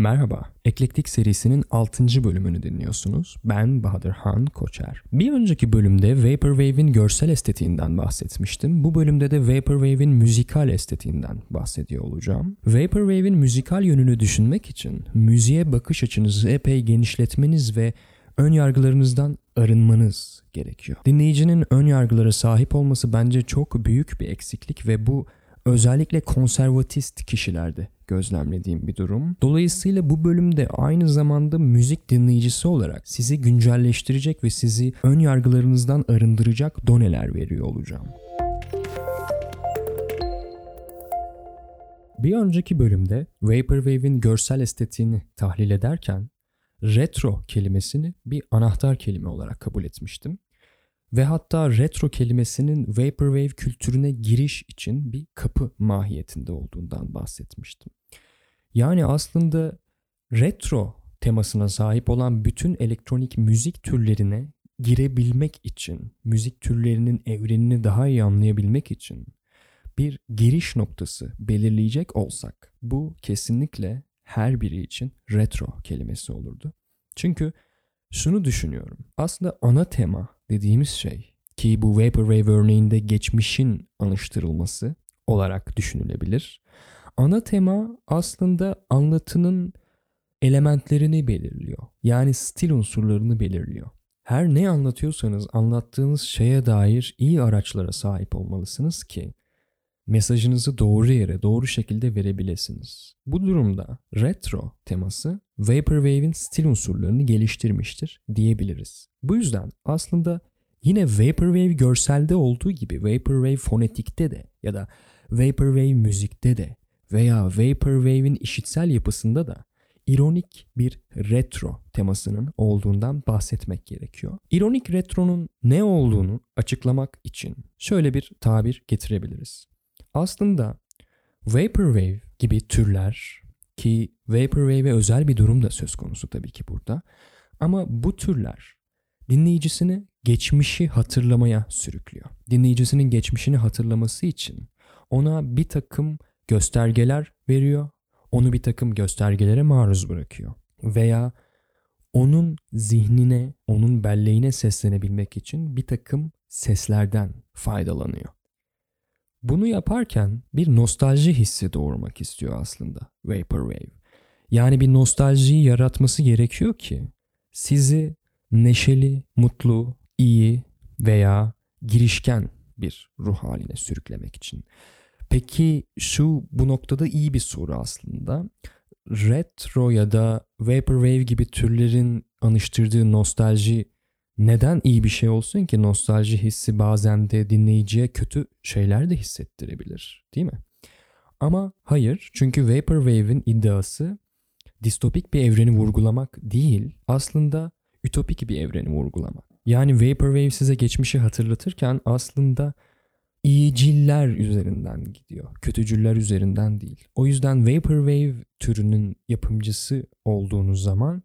Merhaba, Eklektik serisinin 6. bölümünü dinliyorsunuz. Ben Bahadır Han Koçer. Bir önceki bölümde Vaporwave'in görsel estetiğinden bahsetmiştim. Bu bölümde de Vaporwave'in müzikal estetiğinden bahsediyor olacağım. Vaporwave'in müzikal yönünü düşünmek için müziğe bakış açınızı epey genişletmeniz ve ön yargılarınızdan arınmanız gerekiyor. Dinleyicinin ön yargılara sahip olması bence çok büyük bir eksiklik ve bu özellikle konservatist kişilerde gözlemlediğim bir durum. Dolayısıyla bu bölümde aynı zamanda müzik dinleyicisi olarak sizi güncelleştirecek ve sizi ön yargılarınızdan arındıracak doneler veriyor olacağım. Bir önceki bölümde Vaporwave'in görsel estetiğini tahlil ederken retro kelimesini bir anahtar kelime olarak kabul etmiştim. Ve hatta retro kelimesinin Vaporwave kültürüne giriş için bir kapı mahiyetinde olduğundan bahsetmiştim. Yani aslında retro temasına sahip olan bütün elektronik müzik türlerine girebilmek için, müzik türlerinin evrenini daha iyi anlayabilmek için bir giriş noktası belirleyecek olsak bu kesinlikle her biri için retro kelimesi olurdu. Çünkü şunu düşünüyorum. Aslında ana tema dediğimiz şey ki bu Vaporwave örneğinde geçmişin anıştırılması olarak düşünülebilir. Ana tema aslında anlatının elementlerini belirliyor. Yani stil unsurlarını belirliyor. Her ne anlatıyorsanız anlattığınız şeye dair iyi araçlara sahip olmalısınız ki mesajınızı doğru yere, doğru şekilde verebilirsiniz. Bu durumda retro teması Vaporwave'in stil unsurlarını geliştirmiştir diyebiliriz. Bu yüzden aslında yine Vaporwave görselde olduğu gibi Vaporwave fonetikte de ya da Vaporwave müzikte de veya Vaporwave'in işitsel yapısında da ironik bir retro temasının olduğundan bahsetmek gerekiyor. İronik retronun ne olduğunu açıklamak için şöyle bir tabir getirebiliriz. Aslında Vaporwave gibi türler ki Vaporwave'e özel bir durum da söz konusu tabii ki burada. Ama bu türler dinleyicisini geçmişi hatırlamaya sürüklüyor. Dinleyicisinin geçmişini hatırlaması için ona bir takım göstergeler veriyor. Onu bir takım göstergelere maruz bırakıyor. Veya onun zihnine, onun belleğine seslenebilmek için bir takım seslerden faydalanıyor. Bunu yaparken bir nostalji hissi doğurmak istiyor aslında Vaporwave. Yani bir nostaljiyi yaratması gerekiyor ki sizi neşeli, mutlu, iyi veya girişken bir ruh haline sürüklemek için. Peki şu bu noktada iyi bir soru aslında. Retro ya da Vaporwave gibi türlerin anıştırdığı nostalji neden iyi bir şey olsun ki nostalji hissi bazen de dinleyiciye kötü şeyler de hissettirebilir değil mi? Ama hayır çünkü Vaporwave'in iddiası distopik bir evreni vurgulamak değil aslında ütopik bir evreni vurgulamak. Yani Vaporwave size geçmişi hatırlatırken aslında iyiciller üzerinden gidiyor. Kötücüller üzerinden değil. O yüzden Vaporwave türünün yapımcısı olduğunuz zaman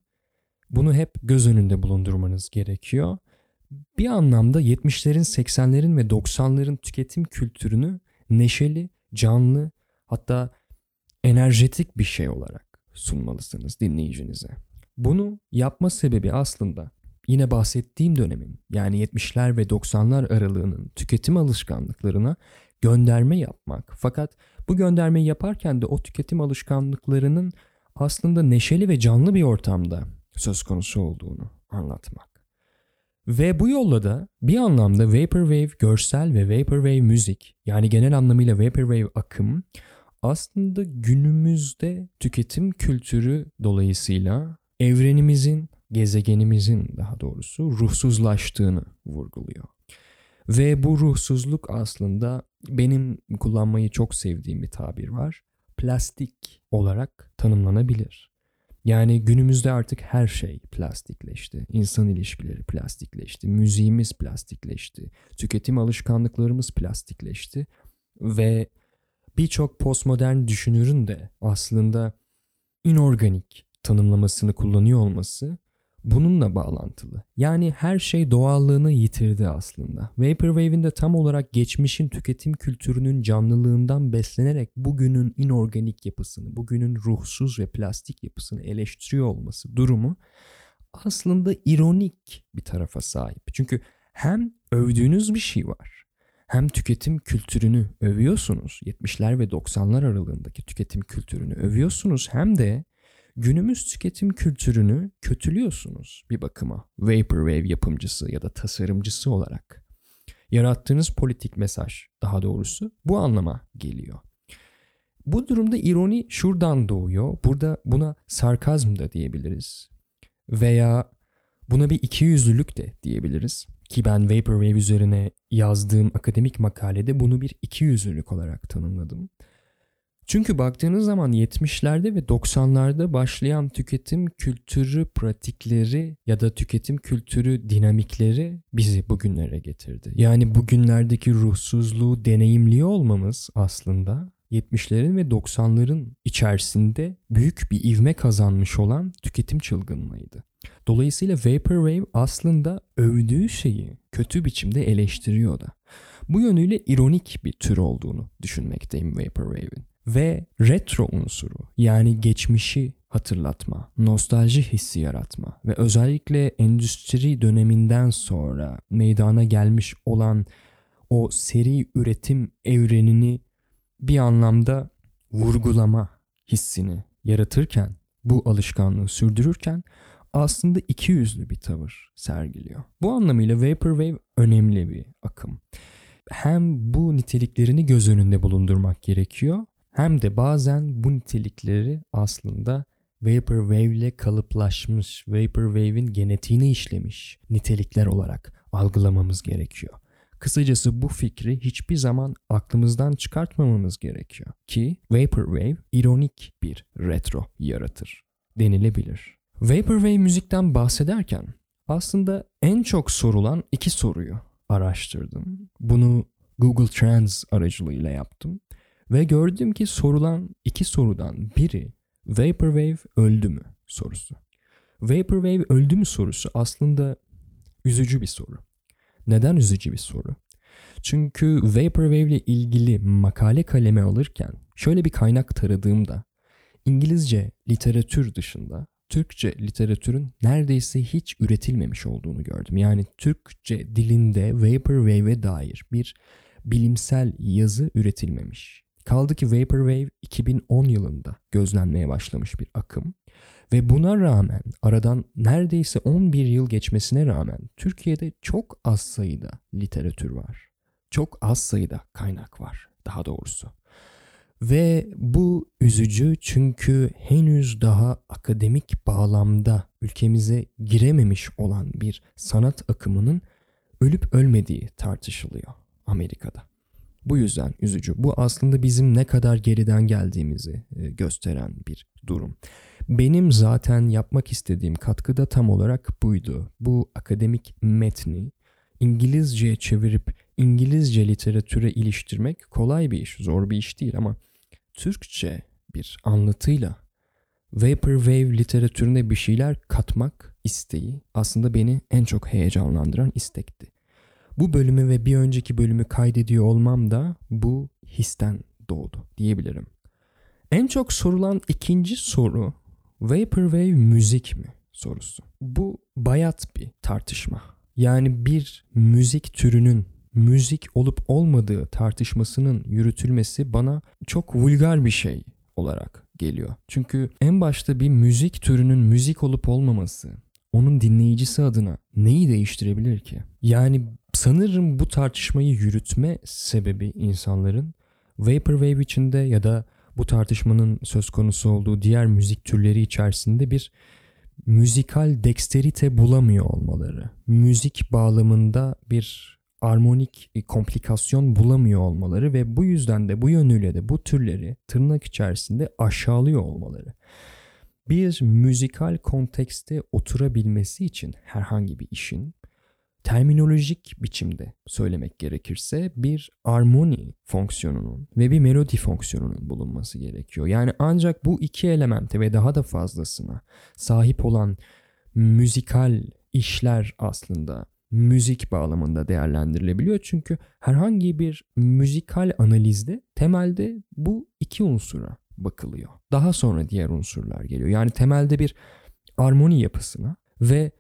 bunu hep göz önünde bulundurmanız gerekiyor. Bir anlamda 70'lerin, 80'lerin ve 90'ların tüketim kültürünü neşeli, canlı hatta enerjetik bir şey olarak sunmalısınız dinleyicinize. Bunu yapma sebebi aslında yine bahsettiğim dönemin yani 70'ler ve 90'lar aralığının tüketim alışkanlıklarına gönderme yapmak. Fakat bu göndermeyi yaparken de o tüketim alışkanlıklarının aslında neşeli ve canlı bir ortamda söz konusu olduğunu anlatmak. Ve bu yolla da bir anlamda Vaporwave görsel ve Vaporwave müzik yani genel anlamıyla Vaporwave akım aslında günümüzde tüketim kültürü dolayısıyla evrenimizin, gezegenimizin daha doğrusu ruhsuzlaştığını vurguluyor. Ve bu ruhsuzluk aslında benim kullanmayı çok sevdiğim bir tabir var. Plastik olarak tanımlanabilir. Yani günümüzde artık her şey plastikleşti. İnsan ilişkileri plastikleşti. Müziğimiz plastikleşti. Tüketim alışkanlıklarımız plastikleşti. Ve birçok postmodern düşünürün de aslında inorganik tanımlamasını kullanıyor olması bununla bağlantılı. Yani her şey doğallığını yitirdi aslında. Vaporwave'in de tam olarak geçmişin tüketim kültürünün canlılığından beslenerek bugünün inorganik yapısını, bugünün ruhsuz ve plastik yapısını eleştiriyor olması durumu aslında ironik bir tarafa sahip. Çünkü hem övdüğünüz bir şey var hem tüketim kültürünü övüyorsunuz. 70'ler ve 90'lar aralığındaki tüketim kültürünü övüyorsunuz hem de günümüz tüketim kültürünü kötülüyorsunuz bir bakıma. Vaporwave yapımcısı ya da tasarımcısı olarak. Yarattığınız politik mesaj daha doğrusu bu anlama geliyor. Bu durumda ironi şuradan doğuyor. Burada buna sarkazm da diyebiliriz. Veya buna bir ikiyüzlülük de diyebiliriz. Ki ben Vaporwave üzerine yazdığım akademik makalede bunu bir ikiyüzlülük olarak tanımladım. Çünkü baktığınız zaman 70'lerde ve 90'larda başlayan tüketim kültürü pratikleri ya da tüketim kültürü dinamikleri bizi bugünlere getirdi. Yani bugünlerdeki ruhsuzluğu deneyimliyor olmamız aslında 70'lerin ve 90'ların içerisinde büyük bir ivme kazanmış olan tüketim çılgınlığıydı. Dolayısıyla Vaporwave aslında övdüğü şeyi kötü biçimde eleştiriyor da. Bu yönüyle ironik bir tür olduğunu düşünmekteyim Vaporwave'in. Ve retro unsuru yani geçmişi hatırlatma, nostalji hissi yaratma ve özellikle endüstri döneminden sonra meydana gelmiş olan o seri üretim evrenini bir anlamda vurgulama hissini yaratırken, bu alışkanlığı sürdürürken aslında iki yüzlü bir tavır sergiliyor. Bu anlamıyla Vaporwave önemli bir akım. Hem bu niteliklerini göz önünde bulundurmak gerekiyor hem de bazen bu nitelikleri aslında Vaporwave ile kalıplaşmış, Vaporwave'in genetiğini işlemiş nitelikler olarak algılamamız gerekiyor. Kısacası bu fikri hiçbir zaman aklımızdan çıkartmamamız gerekiyor ki Vaporwave ironik bir retro yaratır denilebilir. Vaporwave müzikten bahsederken aslında en çok sorulan iki soruyu araştırdım. Bunu Google Trends aracılığıyla yaptım ve gördüm ki sorulan iki sorudan biri Vaporwave öldü mü sorusu. Vaporwave öldü mü sorusu aslında üzücü bir soru. Neden üzücü bir soru? Çünkü Vaporwave ile ilgili makale kaleme alırken şöyle bir kaynak taradığımda İngilizce literatür dışında Türkçe literatürün neredeyse hiç üretilmemiş olduğunu gördüm. Yani Türkçe dilinde Vaporwave'e dair bir bilimsel yazı üretilmemiş. Kaldı ki Vaporwave 2010 yılında gözlenmeye başlamış bir akım ve buna rağmen aradan neredeyse 11 yıl geçmesine rağmen Türkiye'de çok az sayıda literatür var. Çok az sayıda kaynak var daha doğrusu. Ve bu üzücü çünkü henüz daha akademik bağlamda ülkemize girememiş olan bir sanat akımının ölüp ölmediği tartışılıyor Amerika'da. Bu yüzden üzücü. Bu aslında bizim ne kadar geriden geldiğimizi e, gösteren bir durum. Benim zaten yapmak istediğim katkı da tam olarak buydu. Bu akademik metni İngilizceye çevirip İngilizce literatüre iliştirmek kolay bir iş, zor bir iş değil ama Türkçe bir anlatıyla Vaporwave literatürüne bir şeyler katmak isteği aslında beni en çok heyecanlandıran istekti. Bu bölümü ve bir önceki bölümü kaydediyor olmam da bu histen doğdu diyebilirim. En çok sorulan ikinci soru Vaporwave müzik mi sorusu. Bu bayat bir tartışma. Yani bir müzik türünün müzik olup olmadığı tartışmasının yürütülmesi bana çok vulgar bir şey olarak geliyor. Çünkü en başta bir müzik türünün müzik olup olmaması onun dinleyicisi adına neyi değiştirebilir ki? Yani sanırım bu tartışmayı yürütme sebebi insanların Vaporwave içinde ya da bu tartışmanın söz konusu olduğu diğer müzik türleri içerisinde bir müzikal dexterite bulamıyor olmaları. Müzik bağlamında bir armonik komplikasyon bulamıyor olmaları ve bu yüzden de bu yönüyle de bu türleri tırnak içerisinde aşağılıyor olmaları. Bir müzikal kontekste oturabilmesi için herhangi bir işin terminolojik biçimde söylemek gerekirse bir armoni fonksiyonunun ve bir melodi fonksiyonunun bulunması gerekiyor. Yani ancak bu iki elemente ve daha da fazlasına sahip olan müzikal işler aslında müzik bağlamında değerlendirilebiliyor. Çünkü herhangi bir müzikal analizde temelde bu iki unsura bakılıyor. Daha sonra diğer unsurlar geliyor. Yani temelde bir armoni yapısına ve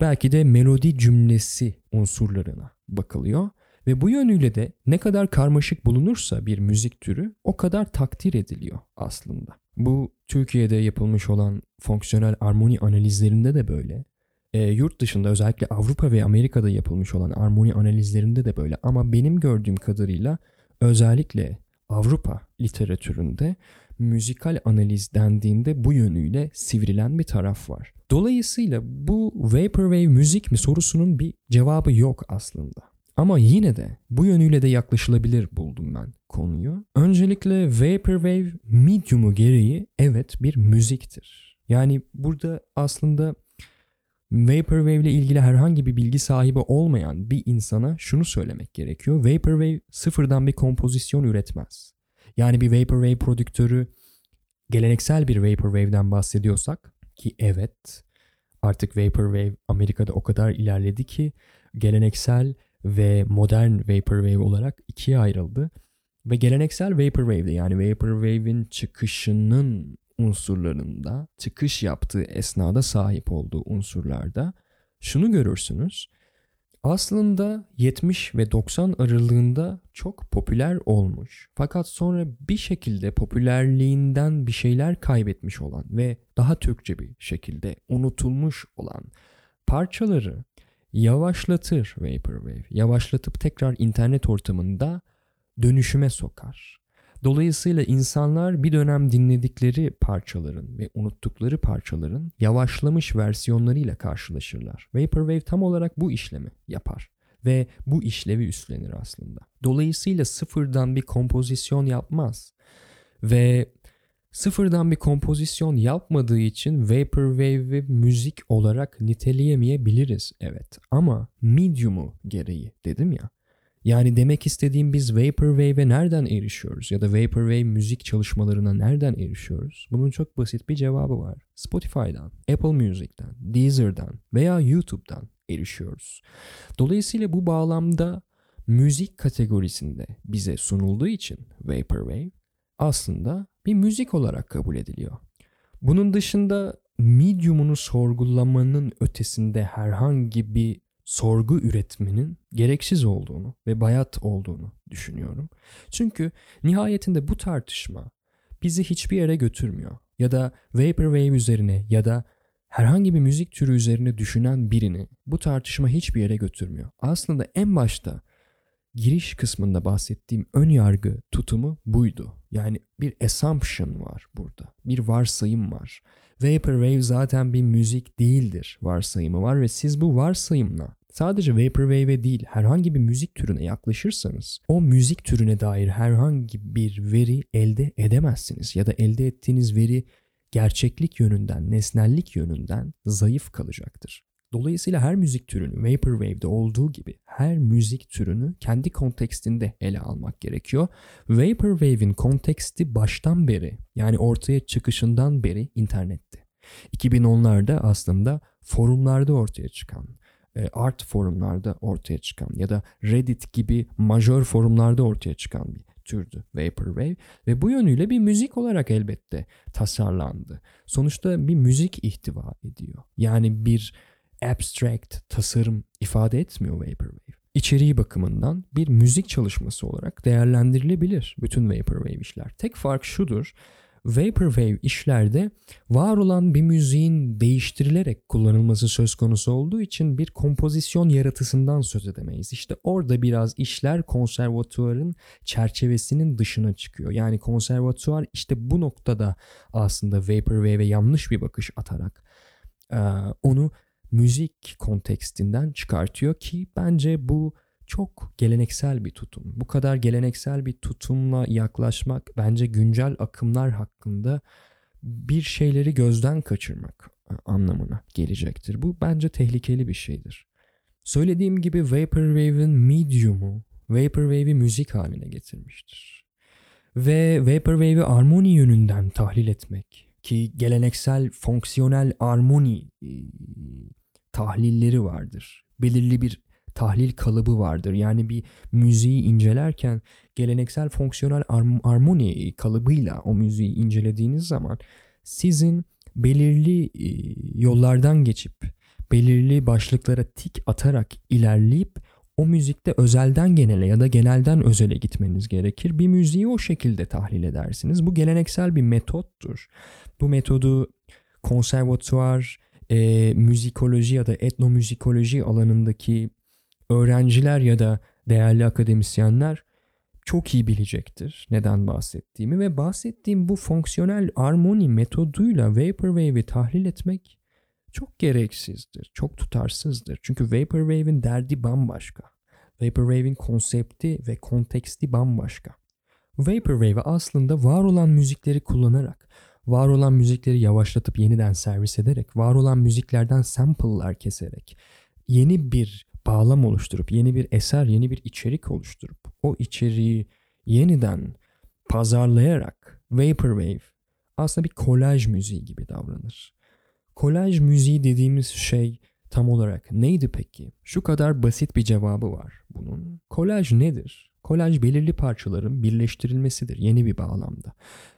belki de melodi cümlesi unsurlarına bakılıyor. Ve bu yönüyle de ne kadar karmaşık bulunursa bir müzik türü o kadar takdir ediliyor aslında. Bu Türkiye'de yapılmış olan fonksiyonel armoni analizlerinde de böyle. E, yurt dışında özellikle Avrupa ve Amerika'da yapılmış olan armoni analizlerinde de böyle. Ama benim gördüğüm kadarıyla özellikle Avrupa literatüründe müzikal analiz dendiğinde bu yönüyle sivrilen bir taraf var. Dolayısıyla bu vaporwave müzik mi sorusunun bir cevabı yok aslında. Ama yine de bu yönüyle de yaklaşılabilir buldum ben konuyu. Öncelikle vaporwave medium'u gereği evet bir müziktir. Yani burada aslında Vaporwave ile ilgili herhangi bir bilgi sahibi olmayan bir insana şunu söylemek gerekiyor. Vaporwave sıfırdan bir kompozisyon üretmez. Yani bir Vaporwave prodüktörü geleneksel bir Vaporwave'den bahsediyorsak ki evet artık Vaporwave Amerika'da o kadar ilerledi ki geleneksel ve modern Vaporwave olarak ikiye ayrıldı. Ve geleneksel Vaporwave'de yani Vaporwave'in çıkışının unsurlarında, çıkış yaptığı esnada sahip olduğu unsurlarda şunu görürsünüz. Aslında 70 ve 90 aralığında çok popüler olmuş. Fakat sonra bir şekilde popülerliğinden bir şeyler kaybetmiş olan ve daha Türkçe bir şekilde unutulmuş olan parçaları yavaşlatır Vaporwave. Yavaşlatıp tekrar internet ortamında dönüşüme sokar. Dolayısıyla insanlar bir dönem dinledikleri parçaların ve unuttukları parçaların yavaşlamış versiyonlarıyla karşılaşırlar. Vaporwave tam olarak bu işlemi yapar ve bu işlevi üstlenir aslında. Dolayısıyla sıfırdan bir kompozisyon yapmaz ve sıfırdan bir kompozisyon yapmadığı için Vaporwave'i müzik olarak niteleyemeyebiliriz evet ama medium'u gereği dedim ya yani demek istediğim biz Vaporwave'e nereden erişiyoruz ya da Vaporwave müzik çalışmalarına nereden erişiyoruz? Bunun çok basit bir cevabı var. Spotify'dan, Apple Music'ten, Deezer'dan veya YouTube'dan erişiyoruz. Dolayısıyla bu bağlamda müzik kategorisinde bize sunulduğu için Vaporwave aslında bir müzik olarak kabul ediliyor. Bunun dışında medium'unu sorgulamanın ötesinde herhangi bir sorgu üretmenin gereksiz olduğunu ve bayat olduğunu düşünüyorum. Çünkü nihayetinde bu tartışma bizi hiçbir yere götürmüyor. Ya da Vaporwave üzerine ya da herhangi bir müzik türü üzerine düşünen birini bu tartışma hiçbir yere götürmüyor. Aslında en başta giriş kısmında bahsettiğim ön yargı tutumu buydu. Yani bir assumption var burada. Bir varsayım var. Vaporwave zaten bir müzik değildir varsayımı var ve siz bu varsayımla sadece Vaporwave'e değil herhangi bir müzik türüne yaklaşırsanız o müzik türüne dair herhangi bir veri elde edemezsiniz ya da elde ettiğiniz veri gerçeklik yönünden, nesnellik yönünden zayıf kalacaktır. Dolayısıyla her müzik türünü Vaporwave'de olduğu gibi her müzik türünü kendi kontekstinde ele almak gerekiyor. Vaporwave'in konteksti baştan beri yani ortaya çıkışından beri internette. 2010'larda aslında forumlarda ortaya çıkan, e, art forumlarda ortaya çıkan ya da Reddit gibi majör forumlarda ortaya çıkan bir türdü Vaporwave ve bu yönüyle bir müzik olarak elbette tasarlandı. Sonuçta bir müzik ihtiva ediyor. Yani bir abstract tasarım ifade etmiyor Vaporwave. İçeriği bakımından bir müzik çalışması olarak değerlendirilebilir bütün Vaporwave işler. Tek fark şudur. Vaporwave işlerde var olan bir müziğin değiştirilerek kullanılması söz konusu olduğu için bir kompozisyon yaratısından söz edemeyiz. İşte orada biraz işler konservatuarın çerçevesinin dışına çıkıyor. Yani konservatuar işte bu noktada aslında Vaporwave'e yanlış bir bakış atarak onu müzik kontekstinden çıkartıyor ki bence bu çok geleneksel bir tutum. Bu kadar geleneksel bir tutumla yaklaşmak bence güncel akımlar hakkında bir şeyleri gözden kaçırmak e, anlamına gelecektir. Bu bence tehlikeli bir şeydir. Söylediğim gibi Vaporwave'in medium'u Vaporwave'i müzik haline getirmiştir. Ve Vaporwave'i armoni yönünden tahlil etmek ki geleneksel fonksiyonel armoni e, tahlilleri vardır. Belirli bir tahlil kalıbı vardır. Yani bir müziği incelerken geleneksel fonksiyonel armoni kalıbıyla o müziği incelediğiniz zaman sizin belirli e, yollardan geçip belirli başlıklara tik atarak ilerleyip o müzikte özelden genele ya da genelden özele gitmeniz gerekir. Bir müziği o şekilde tahlil edersiniz. Bu geleneksel bir metottur. Bu metodu konservatuvar, e, müzikoloji ya da etnomüzikoloji alanındaki öğrenciler ya da değerli akademisyenler çok iyi bilecektir neden bahsettiğimi ve bahsettiğim bu fonksiyonel armoni metoduyla Vaporwave'i tahlil etmek çok gereksizdir, çok tutarsızdır. Çünkü Vaporwave'in derdi bambaşka. Vaporwave'in konsepti ve konteksti bambaşka. Vaporwave aslında var olan müzikleri kullanarak, var olan müzikleri yavaşlatıp yeniden servis ederek, var olan müziklerden sample'lar keserek, yeni bir bağlam oluşturup, yeni bir eser, yeni bir içerik oluşturup, o içeriği yeniden pazarlayarak Vaporwave aslında bir kolaj müziği gibi davranır. Kolaj müziği dediğimiz şey tam olarak neydi peki? Şu kadar basit bir cevabı var bunun. Kolaj nedir? Kolaj belirli parçaların birleştirilmesidir yeni bir bağlamda.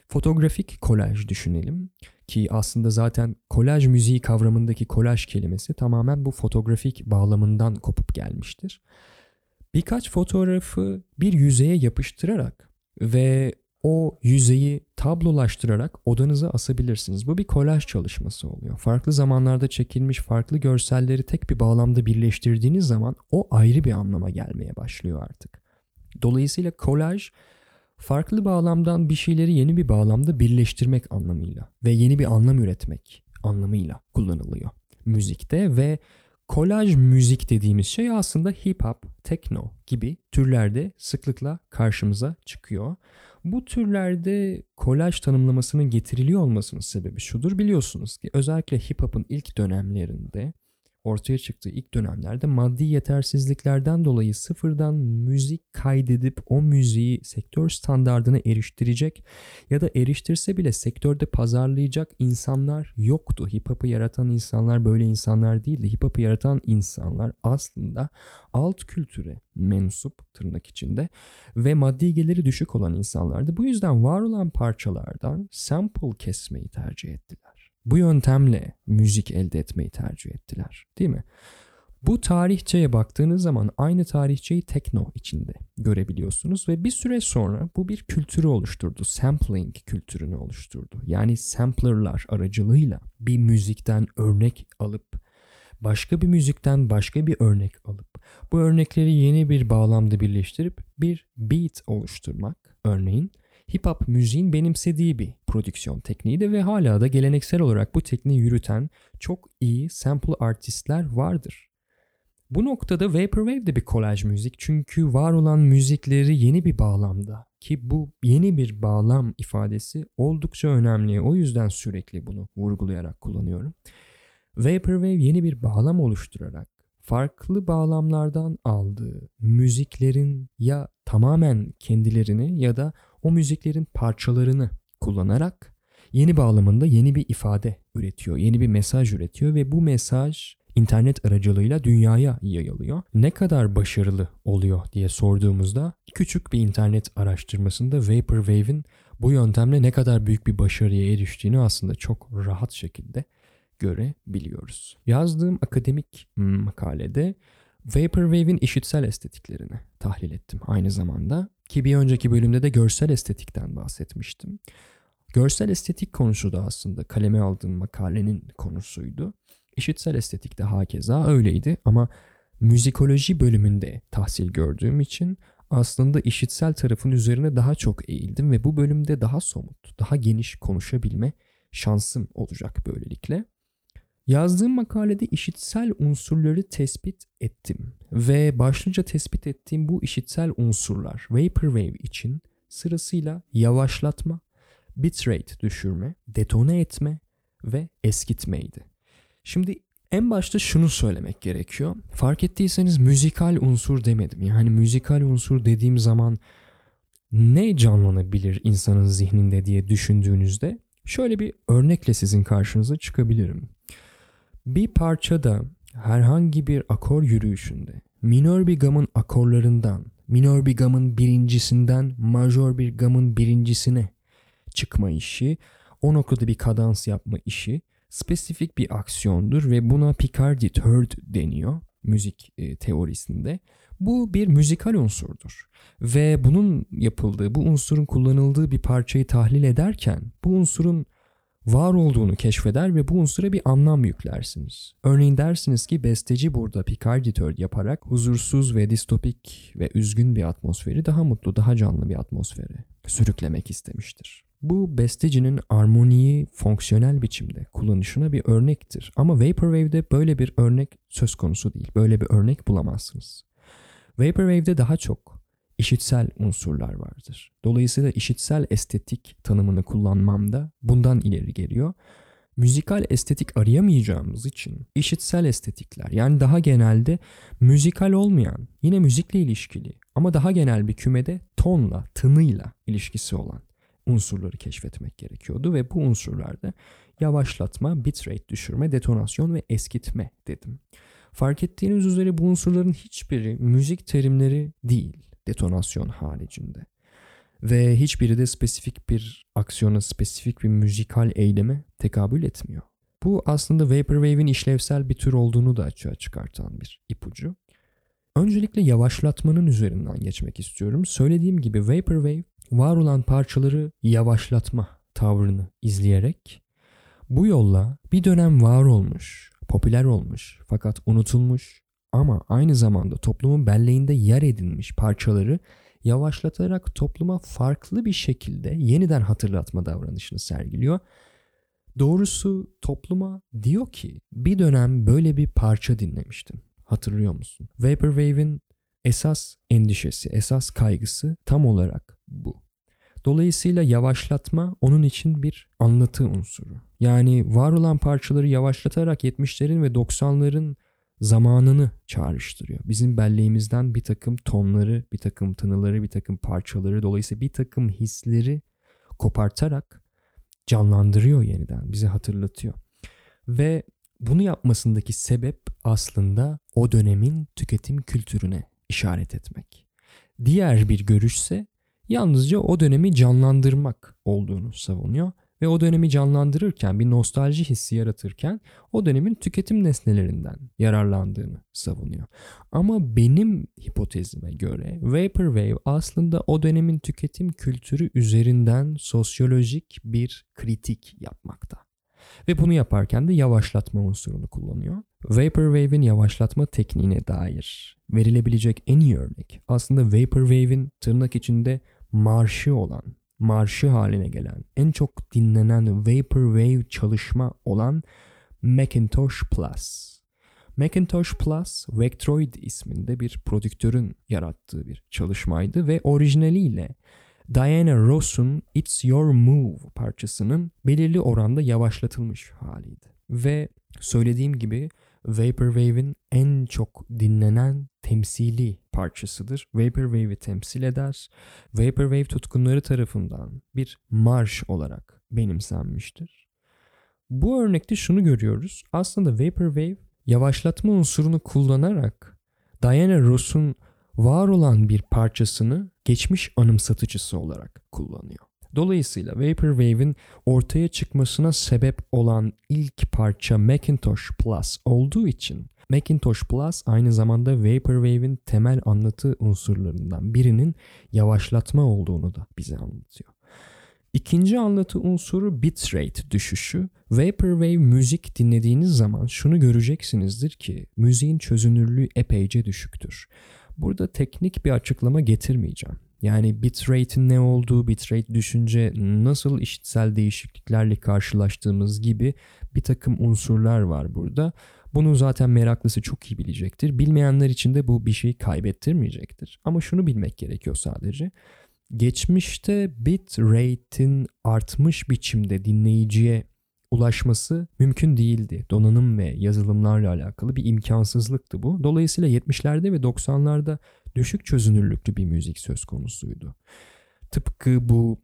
Fotoğrafik kolaj düşünelim ki aslında zaten kolaj müziği kavramındaki kolaj kelimesi tamamen bu fotoğrafik bağlamından kopup gelmiştir. Birkaç fotoğrafı bir yüzeye yapıştırarak ve o yüzeyi tablolaştırarak odanıza asabilirsiniz. Bu bir kolaj çalışması oluyor. Farklı zamanlarda çekilmiş farklı görselleri tek bir bağlamda birleştirdiğiniz zaman o ayrı bir anlama gelmeye başlıyor artık. Dolayısıyla kolaj farklı bağlamdan bir şeyleri yeni bir bağlamda birleştirmek anlamıyla ve yeni bir anlam üretmek anlamıyla kullanılıyor müzikte ve kolaj müzik dediğimiz şey aslında hip hop, tekno gibi türlerde sıklıkla karşımıza çıkıyor. Bu türlerde kolaj tanımlamasının getiriliyor olmasının sebebi şudur biliyorsunuz ki özellikle hip hop'un ilk dönemlerinde ortaya çıktığı ilk dönemlerde maddi yetersizliklerden dolayı sıfırdan müzik kaydedip o müziği sektör standardına eriştirecek ya da eriştirse bile sektörde pazarlayacak insanlar yoktu. Hip hop'u yaratan insanlar böyle insanlar değildi. Hip hop'u yaratan insanlar aslında alt kültüre mensup tırnak içinde ve maddi geliri düşük olan insanlardı. Bu yüzden var olan parçalardan sample kesmeyi tercih ettiler. Bu yöntemle müzik elde etmeyi tercih ettiler. Değil mi? Bu tarihçeye baktığınız zaman aynı tarihçeyi tekno içinde görebiliyorsunuz ve bir süre sonra bu bir kültürü oluşturdu. Sampling kültürünü oluşturdu. Yani samplerlar aracılığıyla bir müzikten örnek alıp başka bir müzikten başka bir örnek alıp bu örnekleri yeni bir bağlamda birleştirip bir beat oluşturmak örneğin hip hop müziğin benimsediği bir prodüksiyon tekniğiydi ve hala da geleneksel olarak bu tekniği yürüten çok iyi sample artistler vardır. Bu noktada Vaporwave de bir kolaj müzik çünkü var olan müzikleri yeni bir bağlamda ki bu yeni bir bağlam ifadesi oldukça önemli. O yüzden sürekli bunu vurgulayarak kullanıyorum. Vaporwave yeni bir bağlam oluşturarak farklı bağlamlardan aldığı müziklerin ya tamamen kendilerini ya da o müziklerin parçalarını kullanarak yeni bağlamında yeni bir ifade üretiyor, yeni bir mesaj üretiyor ve bu mesaj internet aracılığıyla dünyaya yayılıyor. Ne kadar başarılı oluyor diye sorduğumuzda küçük bir internet araştırmasında Vaporwave'in bu yöntemle ne kadar büyük bir başarıya eriştiğini aslında çok rahat şekilde görebiliyoruz. Yazdığım akademik makalede Vaporwave'in işitsel estetiklerini tahlil ettim aynı zamanda. Ki bir önceki bölümde de görsel estetikten bahsetmiştim. Görsel estetik konusu da aslında kaleme aldığım makalenin konusuydu. İşitsel estetik de hakeza öyleydi ama müzikoloji bölümünde tahsil gördüğüm için aslında işitsel tarafın üzerine daha çok eğildim ve bu bölümde daha somut, daha geniş konuşabilme şansım olacak böylelikle. Yazdığım makalede işitsel unsurları tespit ettim ve başlıca tespit ettiğim bu işitsel unsurlar Vaporwave için sırasıyla yavaşlatma, bitrate düşürme, detone etme ve eskitmeydi. Şimdi en başta şunu söylemek gerekiyor. Fark ettiyseniz müzikal unsur demedim. Yani müzikal unsur dediğim zaman ne canlanabilir insanın zihninde diye düşündüğünüzde Şöyle bir örnekle sizin karşınıza çıkabilirim. Bir parçada herhangi bir akor yürüyüşünde minör bir gamın akorlarından, minör bir gamın birincisinden majör bir gamın birincisine çıkma işi, o noktada bir kadans yapma işi spesifik bir aksiyondur ve buna Picardy third deniyor müzik e, teorisinde. Bu bir müzikal unsurdur ve bunun yapıldığı, bu unsurun kullanıldığı bir parçayı tahlil ederken bu unsurun var olduğunu keşfeder ve bu unsura bir anlam yüklersiniz. Örneğin dersiniz ki besteci burada Picardy third yaparak huzursuz ve distopik ve üzgün bir atmosferi daha mutlu, daha canlı bir atmosfere sürüklemek istemiştir. Bu bestecinin armoniyi fonksiyonel biçimde kullanışına bir örnektir. Ama Vaporwave'de böyle bir örnek söz konusu değil. Böyle bir örnek bulamazsınız. Vaporwave'de daha çok işitsel unsurlar vardır. Dolayısıyla işitsel estetik tanımını kullanmamda bundan ileri geliyor. Müzikal estetik arayamayacağımız için işitsel estetikler yani daha genelde müzikal olmayan yine müzikle ilişkili ama daha genel bir kümede tonla, tınıyla ilişkisi olan unsurları keşfetmek gerekiyordu ve bu unsurlarda yavaşlatma, bitrate düşürme, detonasyon ve eskitme dedim. Fark ettiğiniz üzere bu unsurların hiçbiri müzik terimleri değil detonasyon haricinde. Ve hiçbiri de spesifik bir aksiyona, spesifik bir müzikal eyleme tekabül etmiyor. Bu aslında Vaporwave'in işlevsel bir tür olduğunu da açığa çıkartan bir ipucu. Öncelikle yavaşlatmanın üzerinden geçmek istiyorum. Söylediğim gibi Vaporwave var olan parçaları yavaşlatma tavrını izleyerek bu yolla bir dönem var olmuş, popüler olmuş fakat unutulmuş ama aynı zamanda toplumun belleğinde yer edinmiş parçaları yavaşlatarak topluma farklı bir şekilde yeniden hatırlatma davranışını sergiliyor. Doğrusu topluma diyor ki bir dönem böyle bir parça dinlemiştim. Hatırlıyor musun? Vaporwave'in esas endişesi, esas kaygısı tam olarak bu. Dolayısıyla yavaşlatma onun için bir anlatı unsuru. Yani var olan parçaları yavaşlatarak 70'lerin ve 90'ların zamanını çağrıştırıyor. Bizim belleğimizden bir takım tonları, bir takım tınıları, bir takım parçaları dolayısıyla bir takım hisleri kopartarak canlandırıyor yeniden, bize hatırlatıyor. Ve bunu yapmasındaki sebep aslında o dönemin tüketim kültürüne işaret etmek. Diğer bir görüşse yalnızca o dönemi canlandırmak olduğunu savunuyor ve o dönemi canlandırırken bir nostalji hissi yaratırken o dönemin tüketim nesnelerinden yararlandığını savunuyor. Ama benim hipotezime göre Vaporwave aslında o dönemin tüketim kültürü üzerinden sosyolojik bir kritik yapmakta. Ve bunu yaparken de yavaşlatma unsurunu kullanıyor. Vaporwave'in yavaşlatma tekniğine dair verilebilecek en iyi örnek aslında Vaporwave'in tırnak içinde marşı olan, marşı haline gelen, en çok dinlenen Vaporwave çalışma olan Macintosh Plus. Macintosh Plus, Vectroid isminde bir prodüktörün yarattığı bir çalışmaydı ve orijinaliyle Diana Ross'un It's Your Move parçasının belirli oranda yavaşlatılmış haliydi. Ve söylediğim gibi Vaporwave'in en çok dinlenen temsili parçasıdır. Vaporwave'i temsil eder. Vaporwave tutkunları tarafından bir marş olarak benimsenmiştir. Bu örnekte şunu görüyoruz. Aslında Vaporwave yavaşlatma unsurunu kullanarak Diana Ross'un var olan bir parçasını geçmiş anımsatıcısı olarak kullanıyor. Dolayısıyla Vaporwave'in ortaya çıkmasına sebep olan ilk parça Macintosh Plus olduğu için Macintosh Plus aynı zamanda Vaporwave'in temel anlatı unsurlarından birinin yavaşlatma olduğunu da bize anlatıyor. İkinci anlatı unsuru bitrate düşüşü. Vaporwave müzik dinlediğiniz zaman şunu göreceksinizdir ki müziğin çözünürlüğü epeyce düşüktür. Burada teknik bir açıklama getirmeyeceğim. Yani bitrate'in ne olduğu, bitrate düşünce nasıl işitsel değişikliklerle karşılaştığımız gibi bir takım unsurlar var burada. Bunu zaten meraklısı çok iyi bilecektir. Bilmeyenler için de bu bir şey kaybettirmeyecektir. Ama şunu bilmek gerekiyor sadece. Geçmişte bitrate'in artmış biçimde dinleyiciye ulaşması mümkün değildi. Donanım ve yazılımlarla alakalı bir imkansızlıktı bu. Dolayısıyla 70'lerde ve 90'larda düşük çözünürlüklü bir müzik söz konusuydu. Tıpkı bu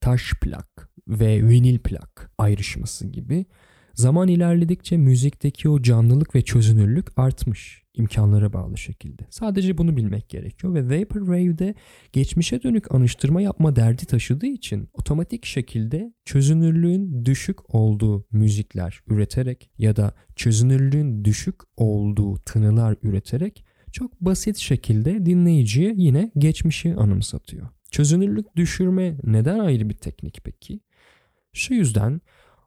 taş plak ve vinil plak ayrışması gibi zaman ilerledikçe müzikteki o canlılık ve çözünürlük artmış imkanlara bağlı şekilde. Sadece bunu bilmek gerekiyor ve Vaporwave'de geçmişe dönük anıştırma yapma derdi taşıdığı için otomatik şekilde çözünürlüğün düşük olduğu müzikler üreterek ya da çözünürlüğün düşük olduğu tınılar üreterek çok basit şekilde dinleyiciye yine geçmişi anımsatıyor. Çözünürlük düşürme neden ayrı bir teknik peki? Şu yüzden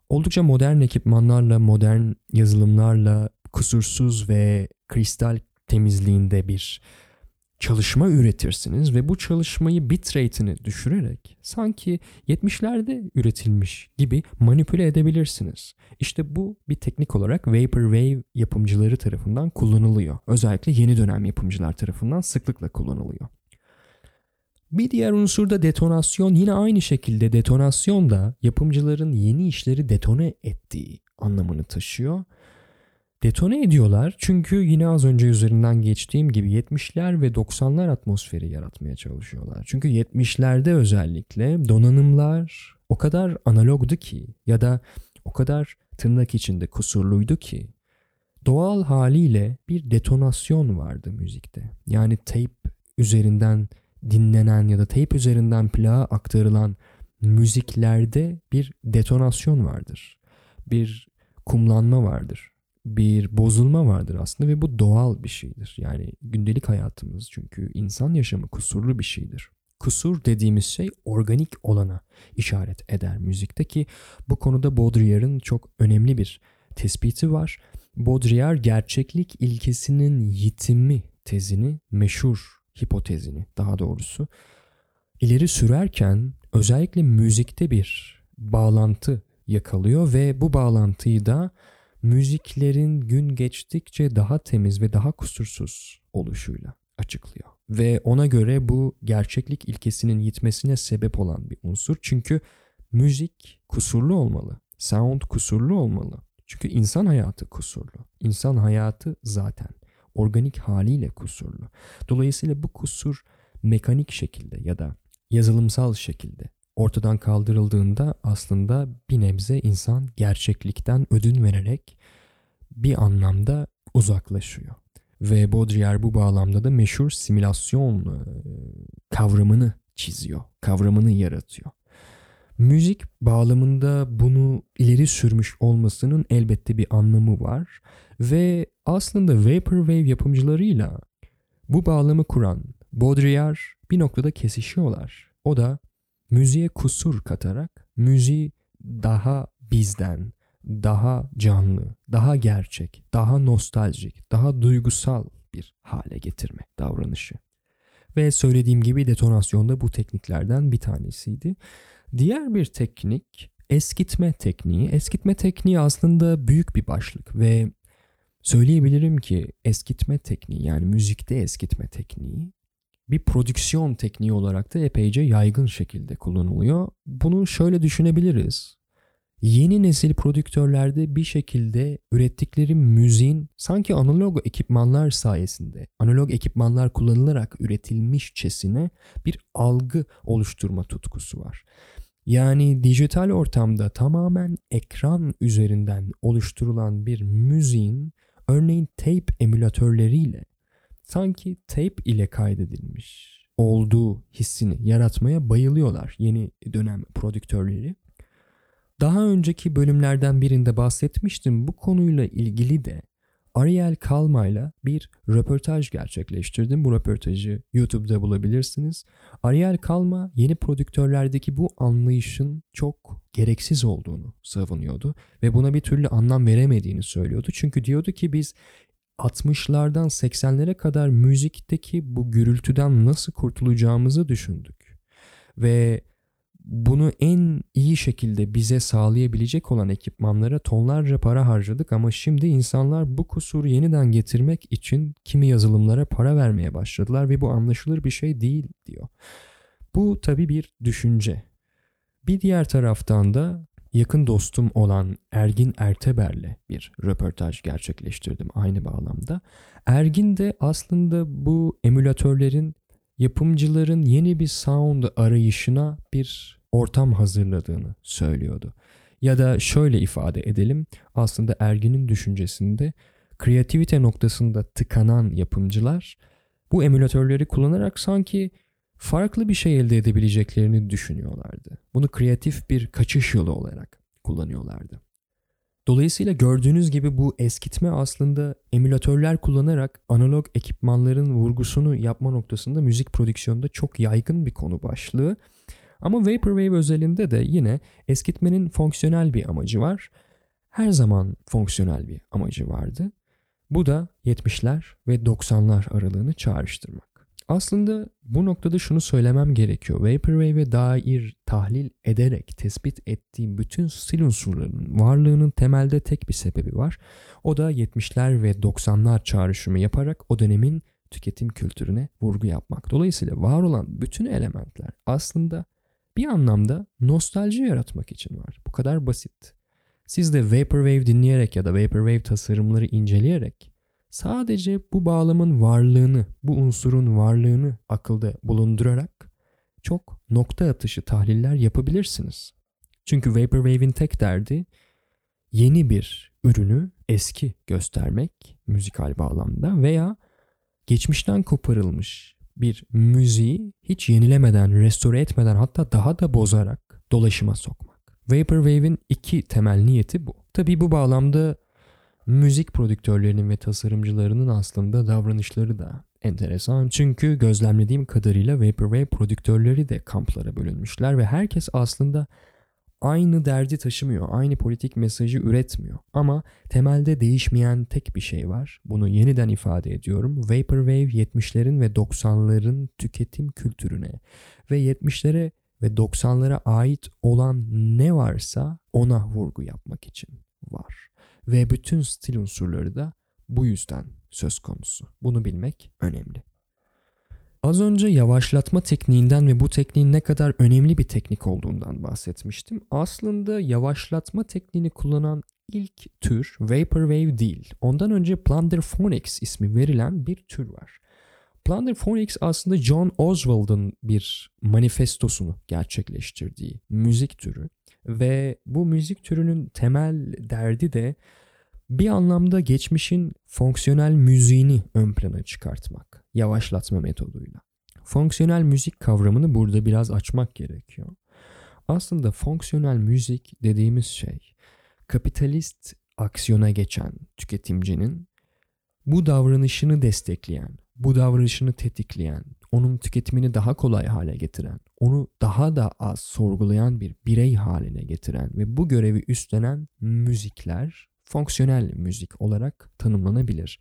oldukça modern ekipmanlarla, modern yazılımlarla kusursuz ve kristal temizliğinde bir çalışma üretirsiniz ve bu çalışmayı bitrate'ini düşürerek sanki 70'lerde üretilmiş gibi manipüle edebilirsiniz. İşte bu bir teknik olarak Vaporwave yapımcıları tarafından kullanılıyor. Özellikle yeni dönem yapımcılar tarafından sıklıkla kullanılıyor. Bir diğer unsur da detonasyon. Yine aynı şekilde detonasyon da yapımcıların yeni işleri detone ettiği anlamını taşıyor. Detone ediyorlar çünkü yine az önce üzerinden geçtiğim gibi 70'ler ve 90'lar atmosferi yaratmaya çalışıyorlar. Çünkü 70'lerde özellikle donanımlar o kadar analogdu ki ya da o kadar tırnak içinde kusurluydu ki doğal haliyle bir detonasyon vardı müzikte. Yani tape üzerinden dinlenen ya da tape üzerinden plağa aktarılan müziklerde bir detonasyon vardır. Bir kumlanma vardır. Bir bozulma vardır aslında ve bu doğal bir şeydir. Yani gündelik hayatımız çünkü insan yaşamı kusurlu bir şeydir. Kusur dediğimiz şey organik olana işaret eder müzikte ki bu konuda Baudrillard'ın çok önemli bir tespiti var. Baudrillard gerçeklik ilkesinin yitimi tezini meşhur hipotezini daha doğrusu ileri sürerken özellikle müzikte bir bağlantı yakalıyor ve bu bağlantıyı da müziklerin gün geçtikçe daha temiz ve daha kusursuz oluşuyla açıklıyor. Ve ona göre bu gerçeklik ilkesinin yitmesine sebep olan bir unsur. Çünkü müzik kusurlu olmalı. Sound kusurlu olmalı. Çünkü insan hayatı kusurlu. İnsan hayatı zaten organik haliyle kusurlu. Dolayısıyla bu kusur mekanik şekilde ya da yazılımsal şekilde ortadan kaldırıldığında aslında bir nebze insan gerçeklikten ödün vererek bir anlamda uzaklaşıyor. Ve Baudrillard bu bağlamda da meşhur simülasyon kavramını çiziyor, kavramını yaratıyor. Müzik bağlamında bunu ileri sürmüş olmasının elbette bir anlamı var ve aslında Vaporwave yapımcılarıyla bu bağlamı kuran Baudrillard bir noktada kesişiyorlar. O da müziğe kusur katarak müziği daha bizden, daha canlı, daha gerçek, daha nostaljik, daha duygusal bir hale getirme davranışı. Ve söylediğim gibi detonasyonda bu tekniklerden bir tanesiydi. Diğer bir teknik eskitme tekniği. Eskitme tekniği aslında büyük bir başlık ve söyleyebilirim ki eskitme tekniği yani müzikte eskitme tekniği bir prodüksiyon tekniği olarak da epeyce yaygın şekilde kullanılıyor. Bunu şöyle düşünebiliriz. Yeni nesil prodüktörlerde bir şekilde ürettikleri müziğin sanki analog ekipmanlar sayesinde, analog ekipmanlar kullanılarak üretilmişçesine bir algı oluşturma tutkusu var. Yani dijital ortamda tamamen ekran üzerinden oluşturulan bir müziğin örneğin tape emülatörleriyle sanki tape ile kaydedilmiş olduğu hissini yaratmaya bayılıyorlar yeni dönem prodüktörleri. Daha önceki bölümlerden birinde bahsetmiştim. Bu konuyla ilgili de Ariel Kalma ile bir röportaj gerçekleştirdim. Bu röportajı YouTube'da bulabilirsiniz. Ariel Kalma yeni prodüktörlerdeki bu anlayışın çok gereksiz olduğunu savunuyordu ve buna bir türlü anlam veremediğini söylüyordu. Çünkü diyordu ki biz 60'lardan 80'lere kadar müzikteki bu gürültüden nasıl kurtulacağımızı düşündük. Ve bunu en iyi şekilde bize sağlayabilecek olan ekipmanlara tonlarca para harcadık ama şimdi insanlar bu kusuru yeniden getirmek için kimi yazılımlara para vermeye başladılar ve bu anlaşılır bir şey değil diyor. Bu tabii bir düşünce. Bir diğer taraftan da yakın dostum olan Ergin Erteber'le bir röportaj gerçekleştirdim aynı bağlamda. Ergin de aslında bu emülatörlerin yapımcıların yeni bir sound arayışına bir ortam hazırladığını söylüyordu. Ya da şöyle ifade edelim aslında Ergin'in düşüncesinde kreativite noktasında tıkanan yapımcılar bu emülatörleri kullanarak sanki farklı bir şey elde edebileceklerini düşünüyorlardı. Bunu kreatif bir kaçış yolu olarak kullanıyorlardı. Dolayısıyla gördüğünüz gibi bu eskitme aslında emülatörler kullanarak analog ekipmanların vurgusunu yapma noktasında müzik prodüksiyonunda çok yaygın bir konu başlığı. Ama Vaporwave özelinde de yine eskitmenin fonksiyonel bir amacı var. Her zaman fonksiyonel bir amacı vardı. Bu da 70'ler ve 90'lar aralığını çağrıştırmak. Aslında bu noktada şunu söylemem gerekiyor. Vaporwave'e dair tahlil ederek tespit ettiğim bütün stil unsurlarının varlığının temelde tek bir sebebi var. O da 70'ler ve 90'lar çağrışımı yaparak o dönemin tüketim kültürüne vurgu yapmak. Dolayısıyla var olan bütün elementler aslında bir anlamda nostalji yaratmak için var. Bu kadar basit. Siz de Vaporwave dinleyerek ya da Vaporwave tasarımları inceleyerek Sadece bu bağlamın varlığını, bu unsurun varlığını akılda bulundurarak çok nokta atışı tahliller yapabilirsiniz. Çünkü Vaporwave'in tek derdi yeni bir ürünü eski göstermek müzikal bağlamda veya geçmişten koparılmış bir müziği hiç yenilemeden, restore etmeden hatta daha da bozarak dolaşıma sokmak. Vaporwave'in iki temel niyeti bu. Tabii bu bağlamda müzik prodüktörlerinin ve tasarımcılarının aslında davranışları da enteresan. Çünkü gözlemlediğim kadarıyla Vaporwave prodüktörleri de kamplara bölünmüşler ve herkes aslında aynı derdi taşımıyor, aynı politik mesajı üretmiyor. Ama temelde değişmeyen tek bir şey var. Bunu yeniden ifade ediyorum. Vaporwave 70'lerin ve 90'ların tüketim kültürüne ve 70'lere ve 90'lara ait olan ne varsa ona vurgu yapmak için var ve bütün stil unsurları da bu yüzden söz konusu. Bunu bilmek önemli. Az önce yavaşlatma tekniğinden ve bu tekniğin ne kadar önemli bir teknik olduğundan bahsetmiştim. Aslında yavaşlatma tekniğini kullanan ilk tür Vaporwave değil. Ondan önce Plunderphonics ismi verilen bir tür var. Plunderphonics aslında John Oswald'ın bir manifestosunu gerçekleştirdiği müzik türü ve bu müzik türünün temel derdi de bir anlamda geçmişin fonksiyonel müziğini ön plana çıkartmak yavaşlatma metoduyla. Fonksiyonel müzik kavramını burada biraz açmak gerekiyor. Aslında fonksiyonel müzik dediğimiz şey kapitalist aksiyona geçen tüketimcinin bu davranışını destekleyen, bu davranışını tetikleyen, onun tüketimini daha kolay hale getiren, onu daha da az sorgulayan bir birey haline getiren ve bu görevi üstlenen müzikler fonksiyonel müzik olarak tanımlanabilir.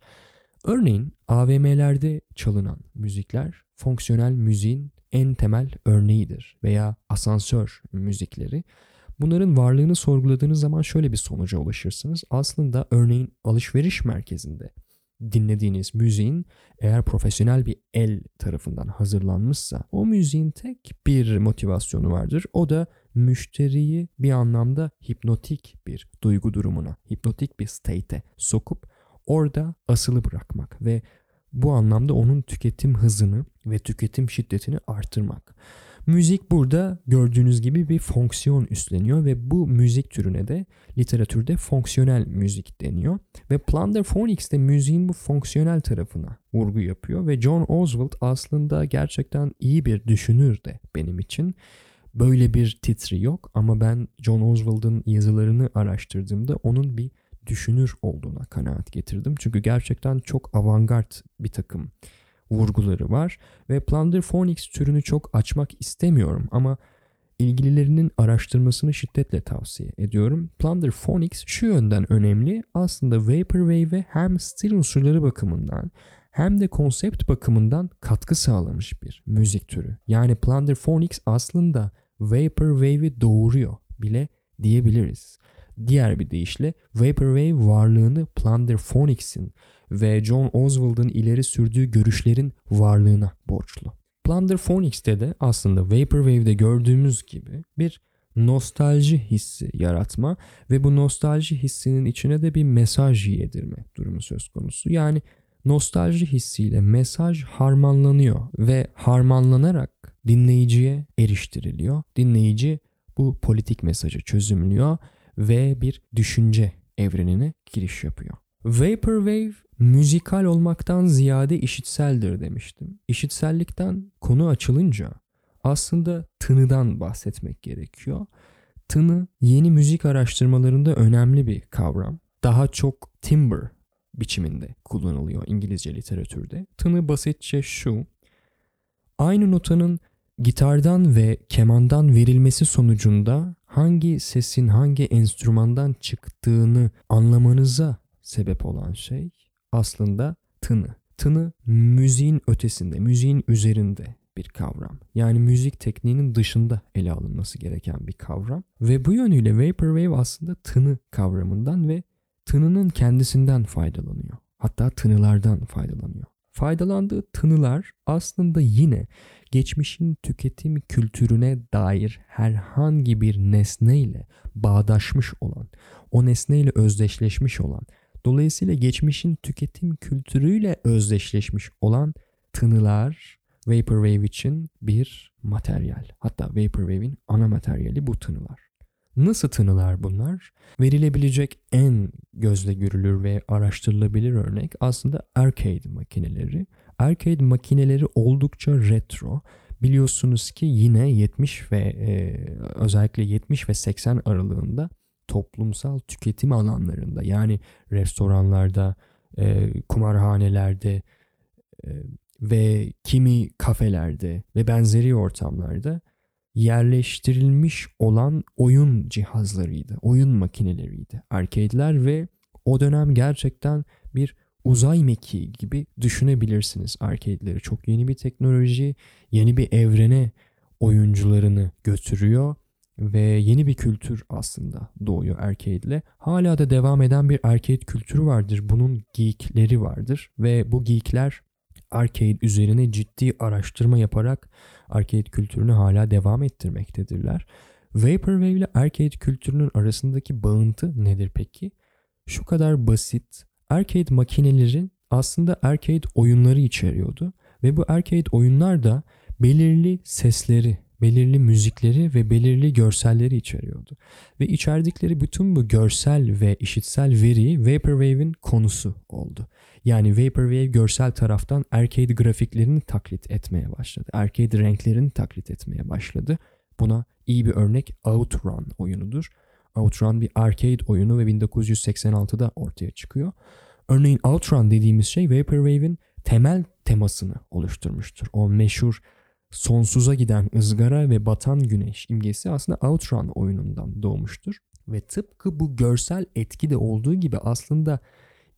Örneğin AVM'lerde çalınan müzikler fonksiyonel müziğin en temel örneğidir veya asansör müzikleri. Bunların varlığını sorguladığınız zaman şöyle bir sonuca ulaşırsınız. Aslında örneğin alışveriş merkezinde dinlediğiniz müziğin eğer profesyonel bir el tarafından hazırlanmışsa o müziğin tek bir motivasyonu vardır. O da müşteriyi bir anlamda hipnotik bir duygu durumuna, hipnotik bir state'e sokup orada asılı bırakmak ve bu anlamda onun tüketim hızını ve tüketim şiddetini artırmak. Müzik burada gördüğünüz gibi bir fonksiyon üstleniyor ve bu müzik türüne de literatürde fonksiyonel müzik deniyor. Ve Plunderphonics de müziğin bu fonksiyonel tarafına vurgu yapıyor ve John Oswald aslında gerçekten iyi bir düşünür de benim için. Böyle bir titri yok ama ben John Oswald'ın yazılarını araştırdığımda onun bir düşünür olduğuna kanaat getirdim. Çünkü gerçekten çok avantgard bir takım vurguları var ve Plunderphonics türünü çok açmak istemiyorum ama ilgililerinin araştırmasını şiddetle tavsiye ediyorum. Plunderphonics şu yönden önemli. Aslında Vaporwave'e hem stil unsurları bakımından hem de konsept bakımından katkı sağlamış bir müzik türü. Yani Plunderphonics aslında Vaporwave'i doğuruyor bile diyebiliriz. Diğer bir deyişle Vaporwave varlığını Plunderphonics'in ve John Oswald'ın ileri sürdüğü görüşlerin varlığına borçlu. Plunderphonics'te de aslında Vaporwave'de gördüğümüz gibi bir nostalji hissi yaratma ve bu nostalji hissinin içine de bir mesaj yedirme durumu söz konusu. Yani nostalji hissiyle mesaj harmanlanıyor ve harmanlanarak dinleyiciye eriştiriliyor. Dinleyici bu politik mesajı çözümlüyor ve bir düşünce evrenine giriş yapıyor. Vaporwave müzikal olmaktan ziyade işitseldir demiştim. İşitsellikten konu açılınca aslında tınıdan bahsetmek gerekiyor. Tını yeni müzik araştırmalarında önemli bir kavram. Daha çok timbre biçiminde kullanılıyor İngilizce literatürde. Tını basitçe şu. Aynı notanın gitardan ve kemandan verilmesi sonucunda hangi sesin hangi enstrümandan çıktığını anlamanıza sebep olan şey aslında tını. Tını müziğin ötesinde, müziğin üzerinde bir kavram. Yani müzik tekniğinin dışında ele alınması gereken bir kavram. Ve bu yönüyle Vaporwave aslında tını kavramından ve tınının kendisinden faydalanıyor. Hatta tınılardan faydalanıyor. Faydalandığı tınılar aslında yine geçmişin tüketim kültürüne dair herhangi bir nesneyle bağdaşmış olan, o nesneyle özdeşleşmiş olan, dolayısıyla geçmişin tüketim kültürüyle özdeşleşmiş olan tınılar Vaporwave için bir materyal. Hatta Vaporwave'in ana materyali bu tınılar. Nasıl tınılar bunlar? Verilebilecek en gözle görülür ve araştırılabilir örnek aslında arcade makineleri. Arcade makineleri oldukça retro. Biliyorsunuz ki yine 70 ve e, özellikle 70 ve 80 aralığında toplumsal tüketim alanlarında yani restoranlarda, e, kumarhanelerde e, ve kimi kafelerde ve benzeri ortamlarda yerleştirilmiş olan oyun cihazlarıydı, oyun makineleriydi. Arcade'ler ve o dönem gerçekten bir uzay mekiği gibi düşünebilirsiniz arcade'leri. Çok yeni bir teknoloji, yeni bir evrene oyuncularını götürüyor ve yeni bir kültür aslında doğuyor arcade ile. Hala da devam eden bir arcade kültürü vardır. Bunun geekleri vardır ve bu geekler arcade üzerine ciddi araştırma yaparak arcade kültürünü hala devam ettirmektedirler. Vaporwave ile arcade kültürünün arasındaki bağıntı nedir peki? Şu kadar basit. Arcade makinelerin aslında arcade oyunları içeriyordu ve bu arcade oyunlar da belirli sesleri, belirli müzikleri ve belirli görselleri içeriyordu. Ve içerdikleri bütün bu görsel ve işitsel veri Vaporwave'in konusu oldu. Yani Vaporwave görsel taraftan arcade grafiklerini taklit etmeye başladı. Arcade renklerini taklit etmeye başladı. Buna iyi bir örnek Outrun oyunudur. Outrun bir arcade oyunu ve 1986'da ortaya çıkıyor. Örneğin Outrun dediğimiz şey Vaporwave'in temel temasını oluşturmuştur. O meşhur sonsuza giden ızgara ve batan güneş imgesi aslında Outrun oyunundan doğmuştur. Ve tıpkı bu görsel etki de olduğu gibi aslında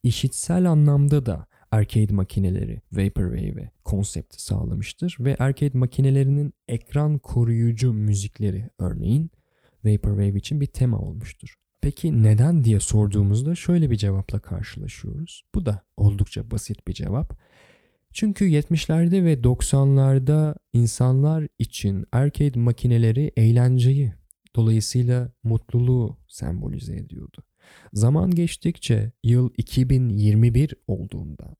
işitsel anlamda da arcade makineleri Vaporwave'e konsept sağlamıştır ve arcade makinelerinin ekran koruyucu müzikleri örneğin Vaporwave için bir tema olmuştur. Peki neden diye sorduğumuzda şöyle bir cevapla karşılaşıyoruz. Bu da oldukça basit bir cevap. Çünkü 70'lerde ve 90'larda insanlar için arcade makineleri eğlenceyi, dolayısıyla mutluluğu sembolize ediyordu. Zaman geçtikçe yıl 2021 olduğunda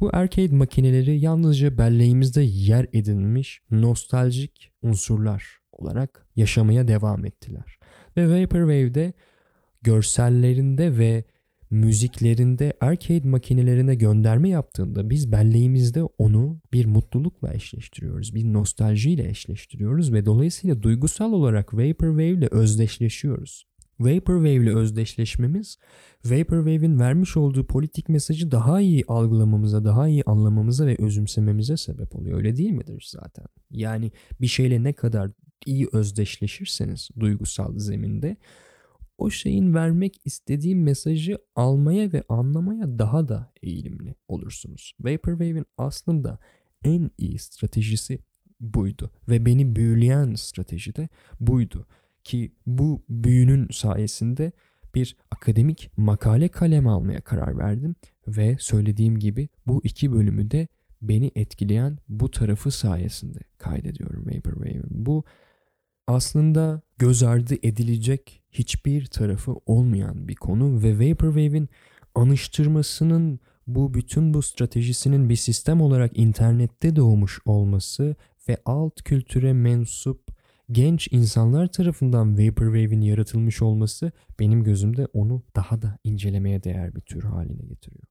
bu arcade makineleri yalnızca belleğimizde yer edinmiş nostaljik unsurlar olarak yaşamaya devam ettiler. Ve Vaporwave'de görsellerinde ve müziklerinde arcade makinelerine gönderme yaptığında biz belleğimizde onu bir mutlulukla eşleştiriyoruz. Bir nostaljiyle eşleştiriyoruz ve dolayısıyla duygusal olarak Vaporwave ile özdeşleşiyoruz. Vaporwave ile özdeşleşmemiz Vaporwave'in vermiş olduğu politik mesajı daha iyi algılamamıza, daha iyi anlamamıza ve özümsememize sebep oluyor. Öyle değil midir zaten? Yani bir şeyle ne kadar iyi özdeşleşirseniz duygusal zeminde o şeyin vermek istediği mesajı almaya ve anlamaya daha da eğilimli olursunuz. Vaporwave'in aslında en iyi stratejisi buydu ve beni büyüleyen strateji de buydu. Ki bu büyünün sayesinde bir akademik makale kaleme almaya karar verdim ve söylediğim gibi bu iki bölümü de beni etkileyen bu tarafı sayesinde kaydediyorum Vaporwave'in. Bu aslında göz ardı edilecek hiçbir tarafı olmayan bir konu ve Vaporwave'in anıştırmasının bu bütün bu stratejisinin bir sistem olarak internette doğmuş olması ve alt kültüre mensup genç insanlar tarafından Vaporwave'in yaratılmış olması benim gözümde onu daha da incelemeye değer bir tür haline getiriyor.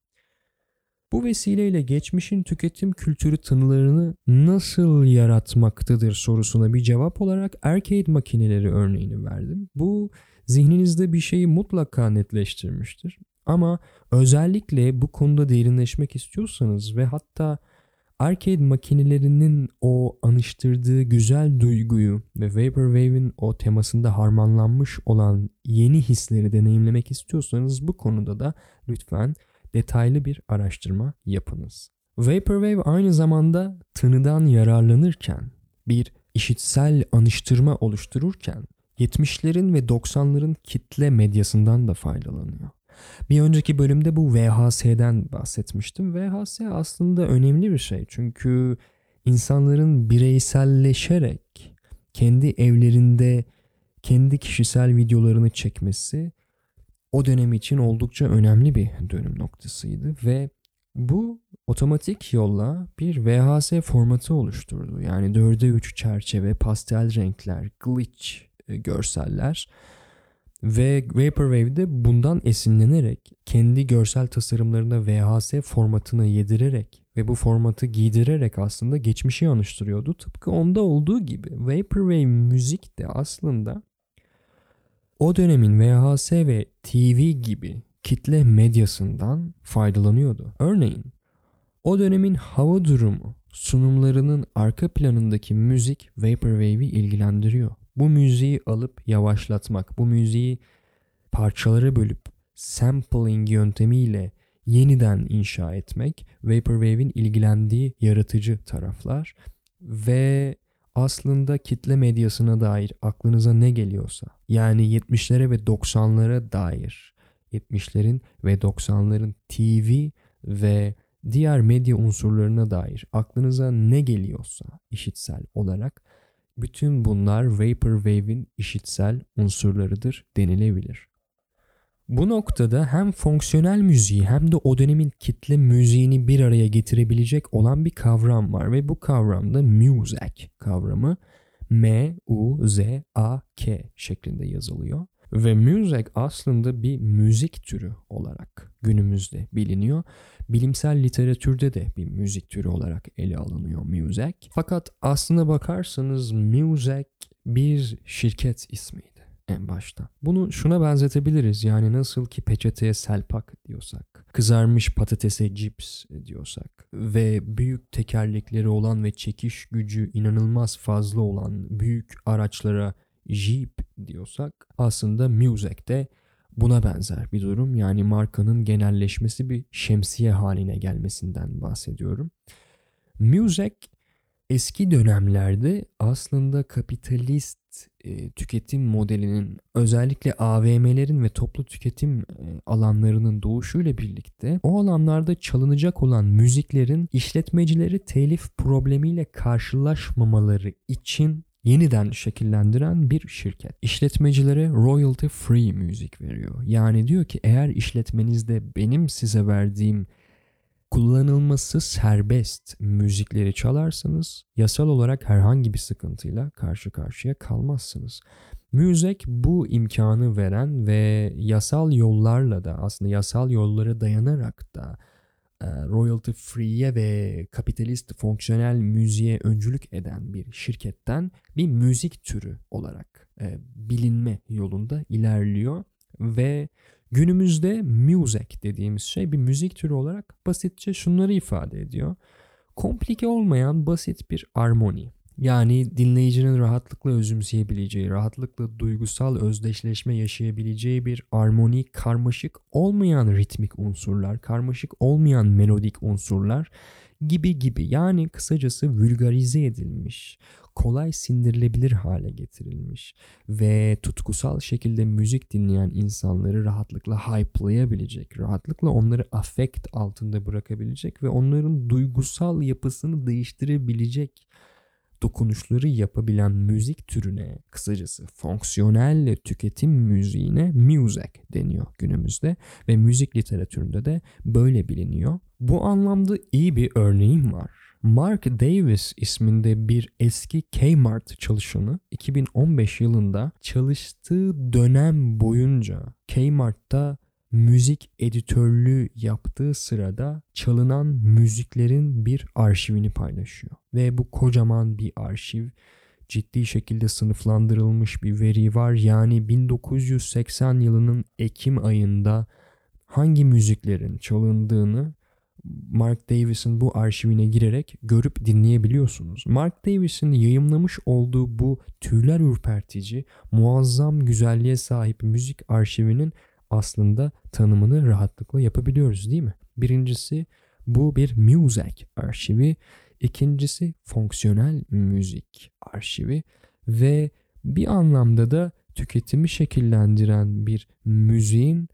Bu vesileyle geçmişin tüketim kültürü tınılarını nasıl yaratmaktadır sorusuna bir cevap olarak arcade makineleri örneğini verdim. Bu zihninizde bir şeyi mutlaka netleştirmiştir. Ama özellikle bu konuda derinleşmek istiyorsanız ve hatta arcade makinelerinin o anıştırdığı güzel duyguyu ve Vaporwave'in o temasında harmanlanmış olan yeni hisleri deneyimlemek istiyorsanız bu konuda da lütfen detaylı bir araştırma yapınız. Vaporwave aynı zamanda tınıdan yararlanırken bir işitsel anıştırma oluştururken 70'lerin ve 90'ların kitle medyasından da faydalanıyor. Bir önceki bölümde bu VHS'den bahsetmiştim. VHS aslında önemli bir şey. Çünkü insanların bireyselleşerek kendi evlerinde kendi kişisel videolarını çekmesi o dönem için oldukça önemli bir dönüm noktasıydı ve bu otomatik yolla bir VHS formatı oluşturdu. Yani 4'e 3 çerçeve, pastel renkler, glitch görseller ve Vaporwave de bundan esinlenerek kendi görsel tasarımlarına VHS formatını yedirerek ve bu formatı giydirerek aslında geçmişi anıştırıyordu. Tıpkı onda olduğu gibi Vaporwave müzik de aslında o dönemin VHS ve TV gibi kitle medyasından faydalanıyordu. Örneğin o dönemin hava durumu sunumlarının arka planındaki müzik Vaporwave'i ilgilendiriyor. Bu müziği alıp yavaşlatmak, bu müziği parçalara bölüp sampling yöntemiyle yeniden inşa etmek Vaporwave'in ilgilendiği yaratıcı taraflar ve aslında kitle medyasına dair aklınıza ne geliyorsa yani 70'lere ve 90'lara dair 70'lerin ve 90'ların TV ve diğer medya unsurlarına dair aklınıza ne geliyorsa işitsel olarak bütün bunlar Vaporwave'in işitsel unsurlarıdır denilebilir. Bu noktada hem fonksiyonel müziği hem de o dönemin kitle müziğini bir araya getirebilecek olan bir kavram var ve bu kavramda music kavramı M-U-Z-A-K şeklinde yazılıyor. Ve music aslında bir müzik türü olarak günümüzde biliniyor. Bilimsel literatürde de bir müzik türü olarak ele alınıyor music. Fakat aslına bakarsanız music bir şirket ismiydi en başta. Bunu şuna benzetebiliriz. Yani nasıl ki peçeteye selpak diyorsak, kızarmış patatese cips diyorsak ve büyük tekerlekleri olan ve çekiş gücü inanılmaz fazla olan büyük araçlara Jeep diyorsak aslında Music de buna benzer bir durum. Yani markanın genelleşmesi bir şemsiye haline gelmesinden bahsediyorum. Music eski dönemlerde aslında kapitalist e, tüketim modelinin özellikle AVM'lerin ve toplu tüketim e, alanlarının doğuşuyla birlikte o alanlarda çalınacak olan müziklerin işletmecileri telif problemiyle karşılaşmamaları için yeniden şekillendiren bir şirket. İşletmecilere royalty free müzik veriyor. Yani diyor ki eğer işletmenizde benim size verdiğim kullanılması serbest müzikleri çalarsanız yasal olarak herhangi bir sıkıntıyla karşı karşıya kalmazsınız. Müzik bu imkanı veren ve yasal yollarla da aslında yasal yollara dayanarak da royalty free'ye ve kapitalist fonksiyonel müziğe öncülük eden bir şirketten bir müzik türü olarak e, bilinme yolunda ilerliyor ve Günümüzde music dediğimiz şey bir müzik türü olarak basitçe şunları ifade ediyor. Komplike olmayan basit bir armoni. Yani dinleyicinin rahatlıkla özümseyebileceği, rahatlıkla duygusal özdeşleşme yaşayabileceği bir armoni, karmaşık olmayan ritmik unsurlar, karmaşık olmayan melodik unsurlar gibi gibi. Yani kısacası vulgarize edilmiş, kolay sindirilebilir hale getirilmiş ve tutkusal şekilde müzik dinleyen insanları rahatlıkla hype'layabilecek, rahatlıkla onları affect altında bırakabilecek ve onların duygusal yapısını değiştirebilecek dokunuşları yapabilen müzik türüne kısacası fonksiyonel tüketim müziğine music deniyor günümüzde ve müzik literatüründe de böyle biliniyor. Bu anlamda iyi bir örneğim var. Mark Davis isminde bir eski Kmart çalışanı 2015 yılında çalıştığı dönem boyunca Kmart'ta müzik editörlüğü yaptığı sırada çalınan müziklerin bir arşivini paylaşıyor. Ve bu kocaman bir arşiv ciddi şekilde sınıflandırılmış bir veri var. Yani 1980 yılının Ekim ayında hangi müziklerin çalındığını Mark Davis'in bu arşivine girerek görüp dinleyebiliyorsunuz. Mark Davis'in yayımlamış olduğu bu tüyler ürpertici, muazzam güzelliğe sahip müzik arşivinin aslında tanımını rahatlıkla yapabiliyoruz değil mi? Birincisi bu bir music arşivi, ikincisi fonksiyonel müzik arşivi ve bir anlamda da tüketimi şekillendiren bir müziğin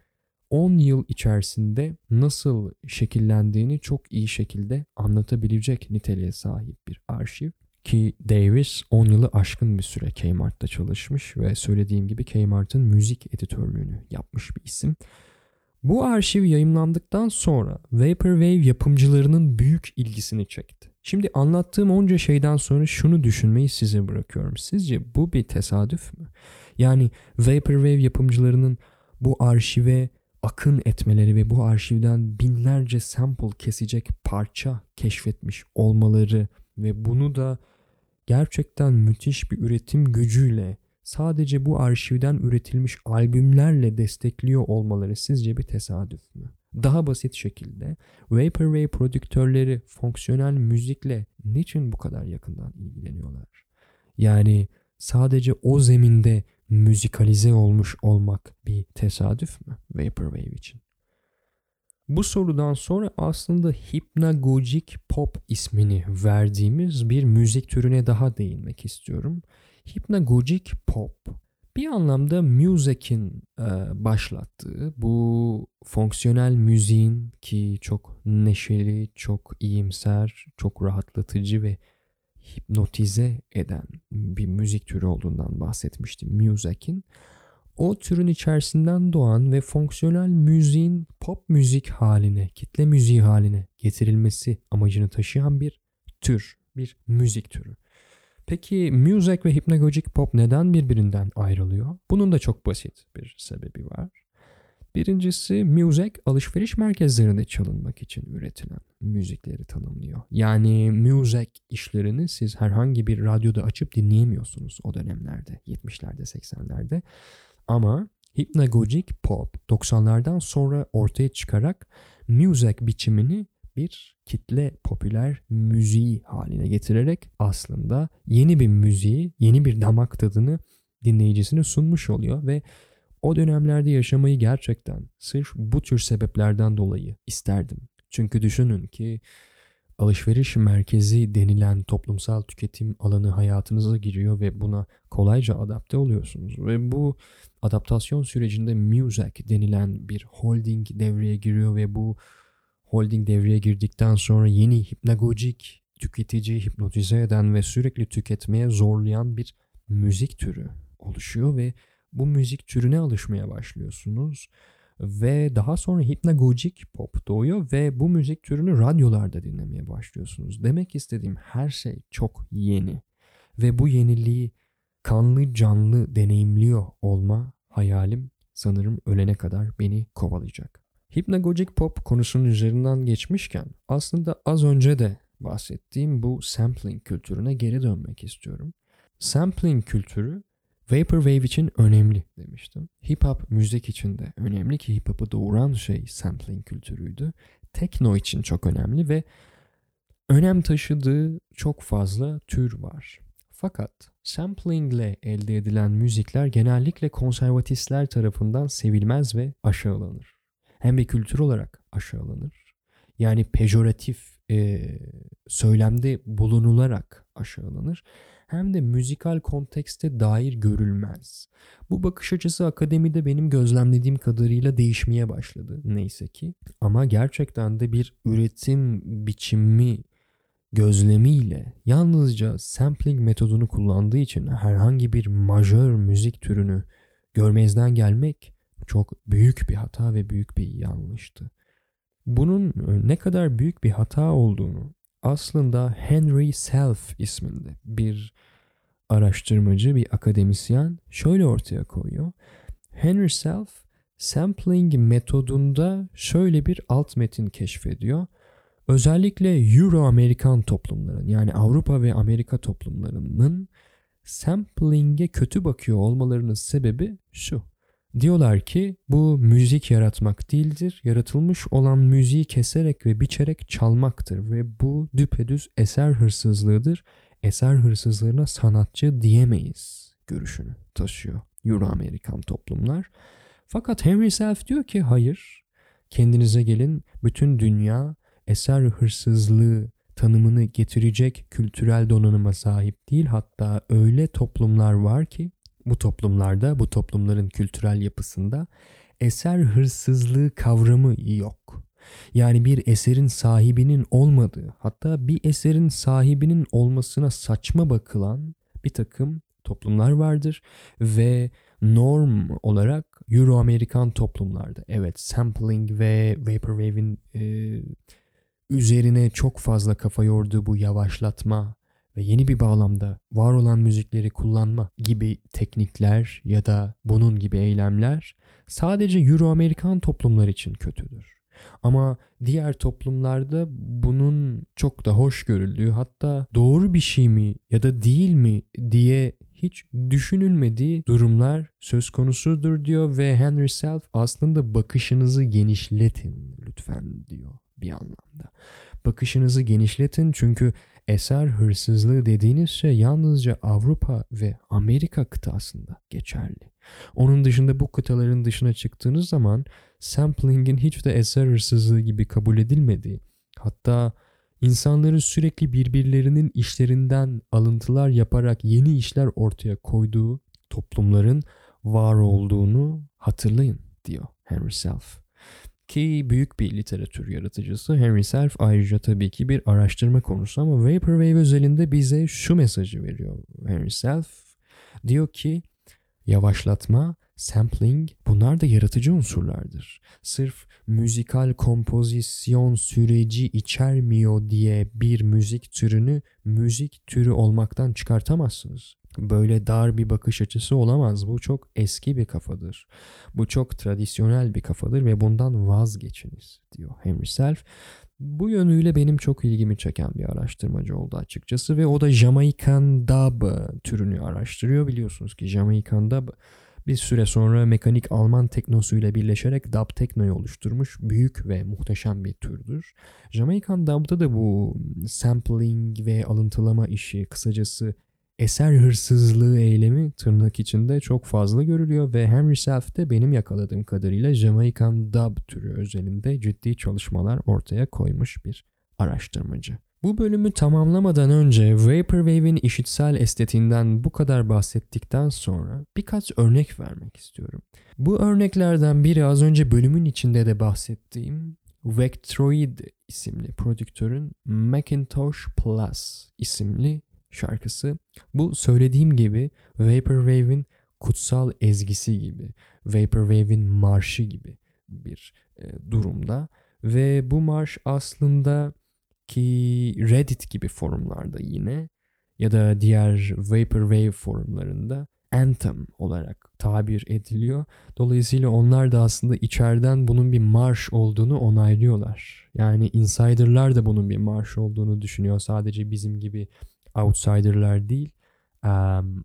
10 yıl içerisinde nasıl şekillendiğini çok iyi şekilde anlatabilecek niteliğe sahip bir arşiv. Ki Davis 10 yılı aşkın bir süre Kmart'ta çalışmış ve söylediğim gibi Kmart'ın müzik editörlüğünü yapmış bir isim. Bu arşiv yayınlandıktan sonra Vaporwave yapımcılarının büyük ilgisini çekti. Şimdi anlattığım onca şeyden sonra şunu düşünmeyi size bırakıyorum. Sizce bu bir tesadüf mü? Yani Vaporwave yapımcılarının bu arşive akın etmeleri ve bu arşivden binlerce sample kesecek parça keşfetmiş olmaları ve bunu da gerçekten müthiş bir üretim gücüyle sadece bu arşivden üretilmiş albümlerle destekliyor olmaları sizce bir tesadüf mü? Daha basit şekilde Vaporwave prodüktörleri fonksiyonel müzikle niçin bu kadar yakından ilgileniyorlar? Yani sadece o zeminde müzikalize olmuş olmak bir tesadüf mü Vaporwave için? Bu sorudan sonra aslında Hypnagogic Pop ismini verdiğimiz bir müzik türüne daha değinmek istiyorum. Hypnagogic Pop bir anlamda Music'in e, başlattığı bu fonksiyonel müziğin ki çok neşeli, çok iyimser, çok rahatlatıcı ve hipnotize eden bir müzik türü olduğundan bahsetmiştim Music'in. O türün içerisinden doğan ve fonksiyonel müziğin pop müzik haline, kitle müziği haline getirilmesi amacını taşıyan bir tür, bir müzik türü. Peki music ve hypnagogic pop neden birbirinden ayrılıyor? Bunun da çok basit bir sebebi var. Birincisi music alışveriş merkezlerinde çalınmak için üretilen müzikleri tanımlıyor. Yani music işlerini siz herhangi bir radyoda açıp dinleyemiyorsunuz o dönemlerde 70'lerde 80'lerde. Ama hypnagogic pop 90'lardan sonra ortaya çıkarak music biçimini bir kitle popüler müziği haline getirerek aslında yeni bir müziği, yeni bir damak tadını dinleyicisine sunmuş oluyor ve o dönemlerde yaşamayı gerçekten sırf bu tür sebeplerden dolayı isterdim. Çünkü düşünün ki alışveriş merkezi denilen toplumsal tüketim alanı hayatınıza giriyor ve buna kolayca adapte oluyorsunuz. Ve bu adaptasyon sürecinde Muzak denilen bir holding devreye giriyor ve bu holding devreye girdikten sonra yeni hipnagogik tüketici hipnotize eden ve sürekli tüketmeye zorlayan bir müzik türü oluşuyor ve bu müzik türüne alışmaya başlıyorsunuz ve daha sonra hipnagogik pop doğuyor ve bu müzik türünü radyolarda dinlemeye başlıyorsunuz. Demek istediğim her şey çok yeni ve bu yeniliği kanlı canlı deneyimliyor olma hayalim sanırım ölene kadar beni kovalayacak. Hypnagogic pop konusunun üzerinden geçmişken aslında az önce de bahsettiğim bu sampling kültürüne geri dönmek istiyorum. Sampling kültürü Vaporwave için önemli demiştim. Hip hop müzik için de önemli ki hip hop'u doğuran şey sampling kültürüydü. Tekno için çok önemli ve önem taşıdığı çok fazla tür var. Fakat sampling ile elde edilen müzikler genellikle konservatistler tarafından sevilmez ve aşağılanır. Hem bir kültür olarak aşağılanır. Yani pejoratif e, söylemde bulunularak aşağılanır hem de müzikal kontekste dair görülmez. Bu bakış açısı akademide benim gözlemlediğim kadarıyla değişmeye başladı neyse ki. Ama gerçekten de bir üretim biçimi gözlemiyle yalnızca sampling metodunu kullandığı için herhangi bir majör müzik türünü görmezden gelmek çok büyük bir hata ve büyük bir yanlıştı. Bunun ne kadar büyük bir hata olduğunu aslında Henry Self isminde bir araştırmacı, bir akademisyen şöyle ortaya koyuyor. Henry Self sampling metodunda şöyle bir alt metin keşfediyor. Özellikle Euro-Amerikan toplumların yani Avrupa ve Amerika toplumlarının sampling'e kötü bakıyor olmalarının sebebi şu. Diyorlar ki bu müzik yaratmak değildir, yaratılmış olan müziği keserek ve biçerek çalmaktır ve bu düpedüz eser hırsızlığıdır. Eser hırsızlığına sanatçı diyemeyiz görüşünü taşıyor Euro-Amerikan toplumlar. Fakat Henry Self diyor ki hayır, kendinize gelin bütün dünya eser hırsızlığı tanımını getirecek kültürel donanıma sahip değil. Hatta öyle toplumlar var ki bu toplumlarda, bu toplumların kültürel yapısında eser hırsızlığı kavramı yok. Yani bir eserin sahibinin olmadığı, hatta bir eserin sahibinin olmasına saçma bakılan bir takım toplumlar vardır ve norm olarak Euro-Amerikan toplumlarda evet sampling ve Vaporwave'in e, üzerine çok fazla kafa yorduğu bu yavaşlatma ve yeni bir bağlamda var olan müzikleri kullanma gibi teknikler ya da bunun gibi eylemler sadece Euro-Amerikan toplumlar için kötüdür. Ama diğer toplumlarda bunun çok da hoş görüldüğü hatta doğru bir şey mi ya da değil mi diye hiç düşünülmediği durumlar söz konusudur diyor ve Henry Self aslında bakışınızı genişletin lütfen diyor bir anlamda. Bakışınızı genişletin çünkü eser hırsızlığı dediğiniz şey yalnızca Avrupa ve Amerika kıtasında geçerli. Onun dışında bu kıtaların dışına çıktığınız zaman sampling'in hiç de eser hırsızlığı gibi kabul edilmediği, hatta insanların sürekli birbirlerinin işlerinden alıntılar yaparak yeni işler ortaya koyduğu toplumların var olduğunu hatırlayın diyor Henry Self. Ki büyük bir literatür yaratıcısı Henry Self ayrıca tabii ki bir araştırma konusu ama Vaporwave özelinde bize şu mesajı veriyor Henry Self. Diyor ki yavaşlatma, sampling bunlar da yaratıcı unsurlardır. Sırf müzikal kompozisyon süreci içermiyor diye bir müzik türünü müzik türü olmaktan çıkartamazsınız. Böyle dar bir bakış açısı olamaz. Bu çok eski bir kafadır. Bu çok tradisyonel bir kafadır ve bundan vazgeçiniz diyor Henry Self. Bu yönüyle benim çok ilgimi çeken bir araştırmacı oldu açıkçası ve o da Jamaican Dub türünü araştırıyor. Biliyorsunuz ki Jamaican Dub bir süre sonra mekanik Alman teknosuyla birleşerek dub teknoyu oluşturmuş büyük ve muhteşem bir türdür. Jamaican dub'da da bu sampling ve alıntılama işi kısacası eser hırsızlığı eylemi tırnak içinde çok fazla görülüyor ve Henry Self de benim yakaladığım kadarıyla Jamaican dub türü özelinde ciddi çalışmalar ortaya koymuş bir araştırmacı. Bu bölümü tamamlamadan önce Vaporwave'in işitsel estetiğinden bu kadar bahsettikten sonra birkaç örnek vermek istiyorum. Bu örneklerden biri az önce bölümün içinde de bahsettiğim Vectroid isimli prodüktörün Macintosh Plus isimli şarkısı. Bu söylediğim gibi Vaporwave'in kutsal ezgisi gibi, Vaporwave'in marşı gibi bir e, durumda ve bu marş aslında ki Reddit gibi forumlarda yine ya da diğer Vaporwave forumlarında anthem olarak tabir ediliyor. Dolayısıyla onlar da aslında içeriden bunun bir marş olduğunu onaylıyorlar. Yani insiderlar da bunun bir marş olduğunu düşünüyor. Sadece bizim gibi outsiderlar değil.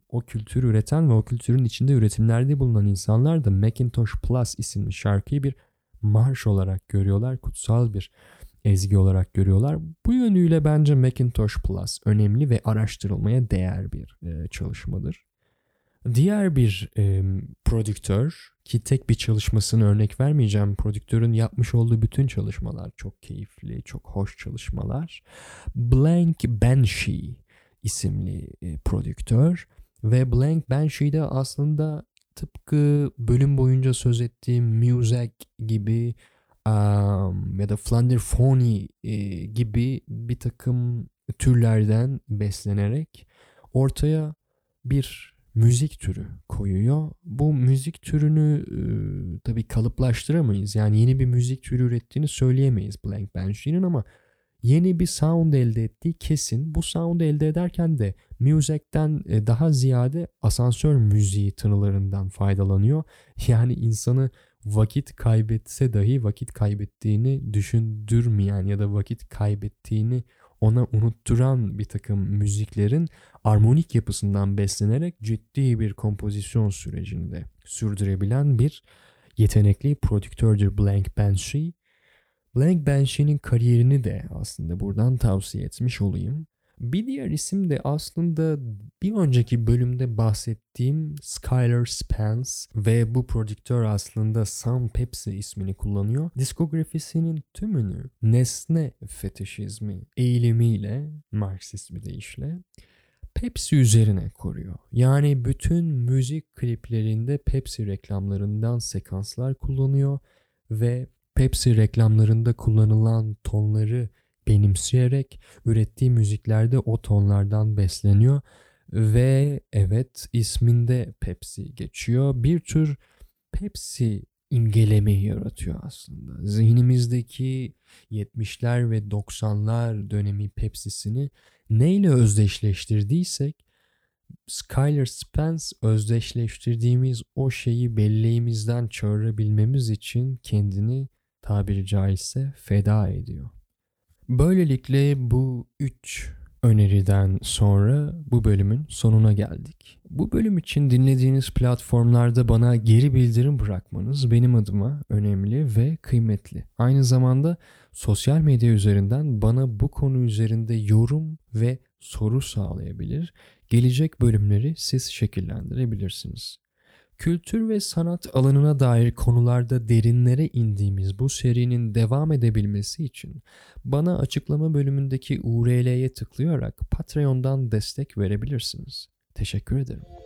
O kültür üreten ve o kültürün içinde üretimlerde bulunan insanlar da Macintosh Plus isimli şarkıyı bir marş olarak görüyorlar. Kutsal bir ezgi olarak görüyorlar. Bu yönüyle bence Macintosh Plus önemli ve araştırılmaya değer bir çalışmadır. Diğer bir e, prodüktör ki tek bir çalışmasını örnek vermeyeceğim. Prodüktörün yapmış olduğu bütün çalışmalar çok keyifli, çok hoş çalışmalar. Blank Banshee isimli e, prodüktör ve Blank Banshee'de aslında tıpkı bölüm boyunca söz ettiğim Muzak gibi um, ya da Flander Phony e, gibi bir takım türlerden beslenerek ortaya bir müzik türü koyuyor. Bu müzik türünü e, tabii kalıplaştıramayız. Yani yeni bir müzik türü ürettiğini söyleyemeyiz Blank Banshee'nin ama yeni bir sound elde ettiği kesin. Bu sound elde ederken de Music'ten e, daha ziyade asansör müziği tınılarından faydalanıyor. Yani insanı vakit kaybetse dahi vakit kaybettiğini düşündürmeyen ya da vakit kaybettiğini ona unutturan bir takım müziklerin armonik yapısından beslenerek ciddi bir kompozisyon sürecinde sürdürebilen bir yetenekli prodüktördür Blank Banshee. Blank Banshee'nin kariyerini de aslında buradan tavsiye etmiş olayım. Bir diğer isim de aslında bir önceki bölümde bahsettiğim Skylar Spence ve bu prodüktör aslında Sam Pepsi ismini kullanıyor. Diskografisinin tümünü nesne fetişizmi eğilimiyle, Marksist bir deyişle Pepsi üzerine koruyor. Yani bütün müzik kliplerinde Pepsi reklamlarından sekanslar kullanıyor ve Pepsi reklamlarında kullanılan tonları benimseyerek ürettiği müziklerde o tonlardan besleniyor ve evet isminde Pepsi geçiyor. Bir tür Pepsi imgelemeyi yaratıyor aslında. Zihnimizdeki 70'ler ve 90'lar dönemi Pepsi'sini neyle özdeşleştirdiysek Skyler Spence özdeşleştirdiğimiz o şeyi belleğimizden çağırabilmemiz için kendini tabiri caizse feda ediyor. Böylelikle bu üç öneriden sonra bu bölümün sonuna geldik. Bu bölüm için dinlediğiniz platformlarda bana geri bildirim bırakmanız benim adıma önemli ve kıymetli. Aynı zamanda sosyal medya üzerinden bana bu konu üzerinde yorum ve soru sağlayabilir. Gelecek bölümleri siz şekillendirebilirsiniz. Kültür ve sanat alanına dair konularda derinlere indiğimiz bu serinin devam edebilmesi için bana açıklama bölümündeki URL'ye tıklayarak Patreon'dan destek verebilirsiniz. Teşekkür ederim.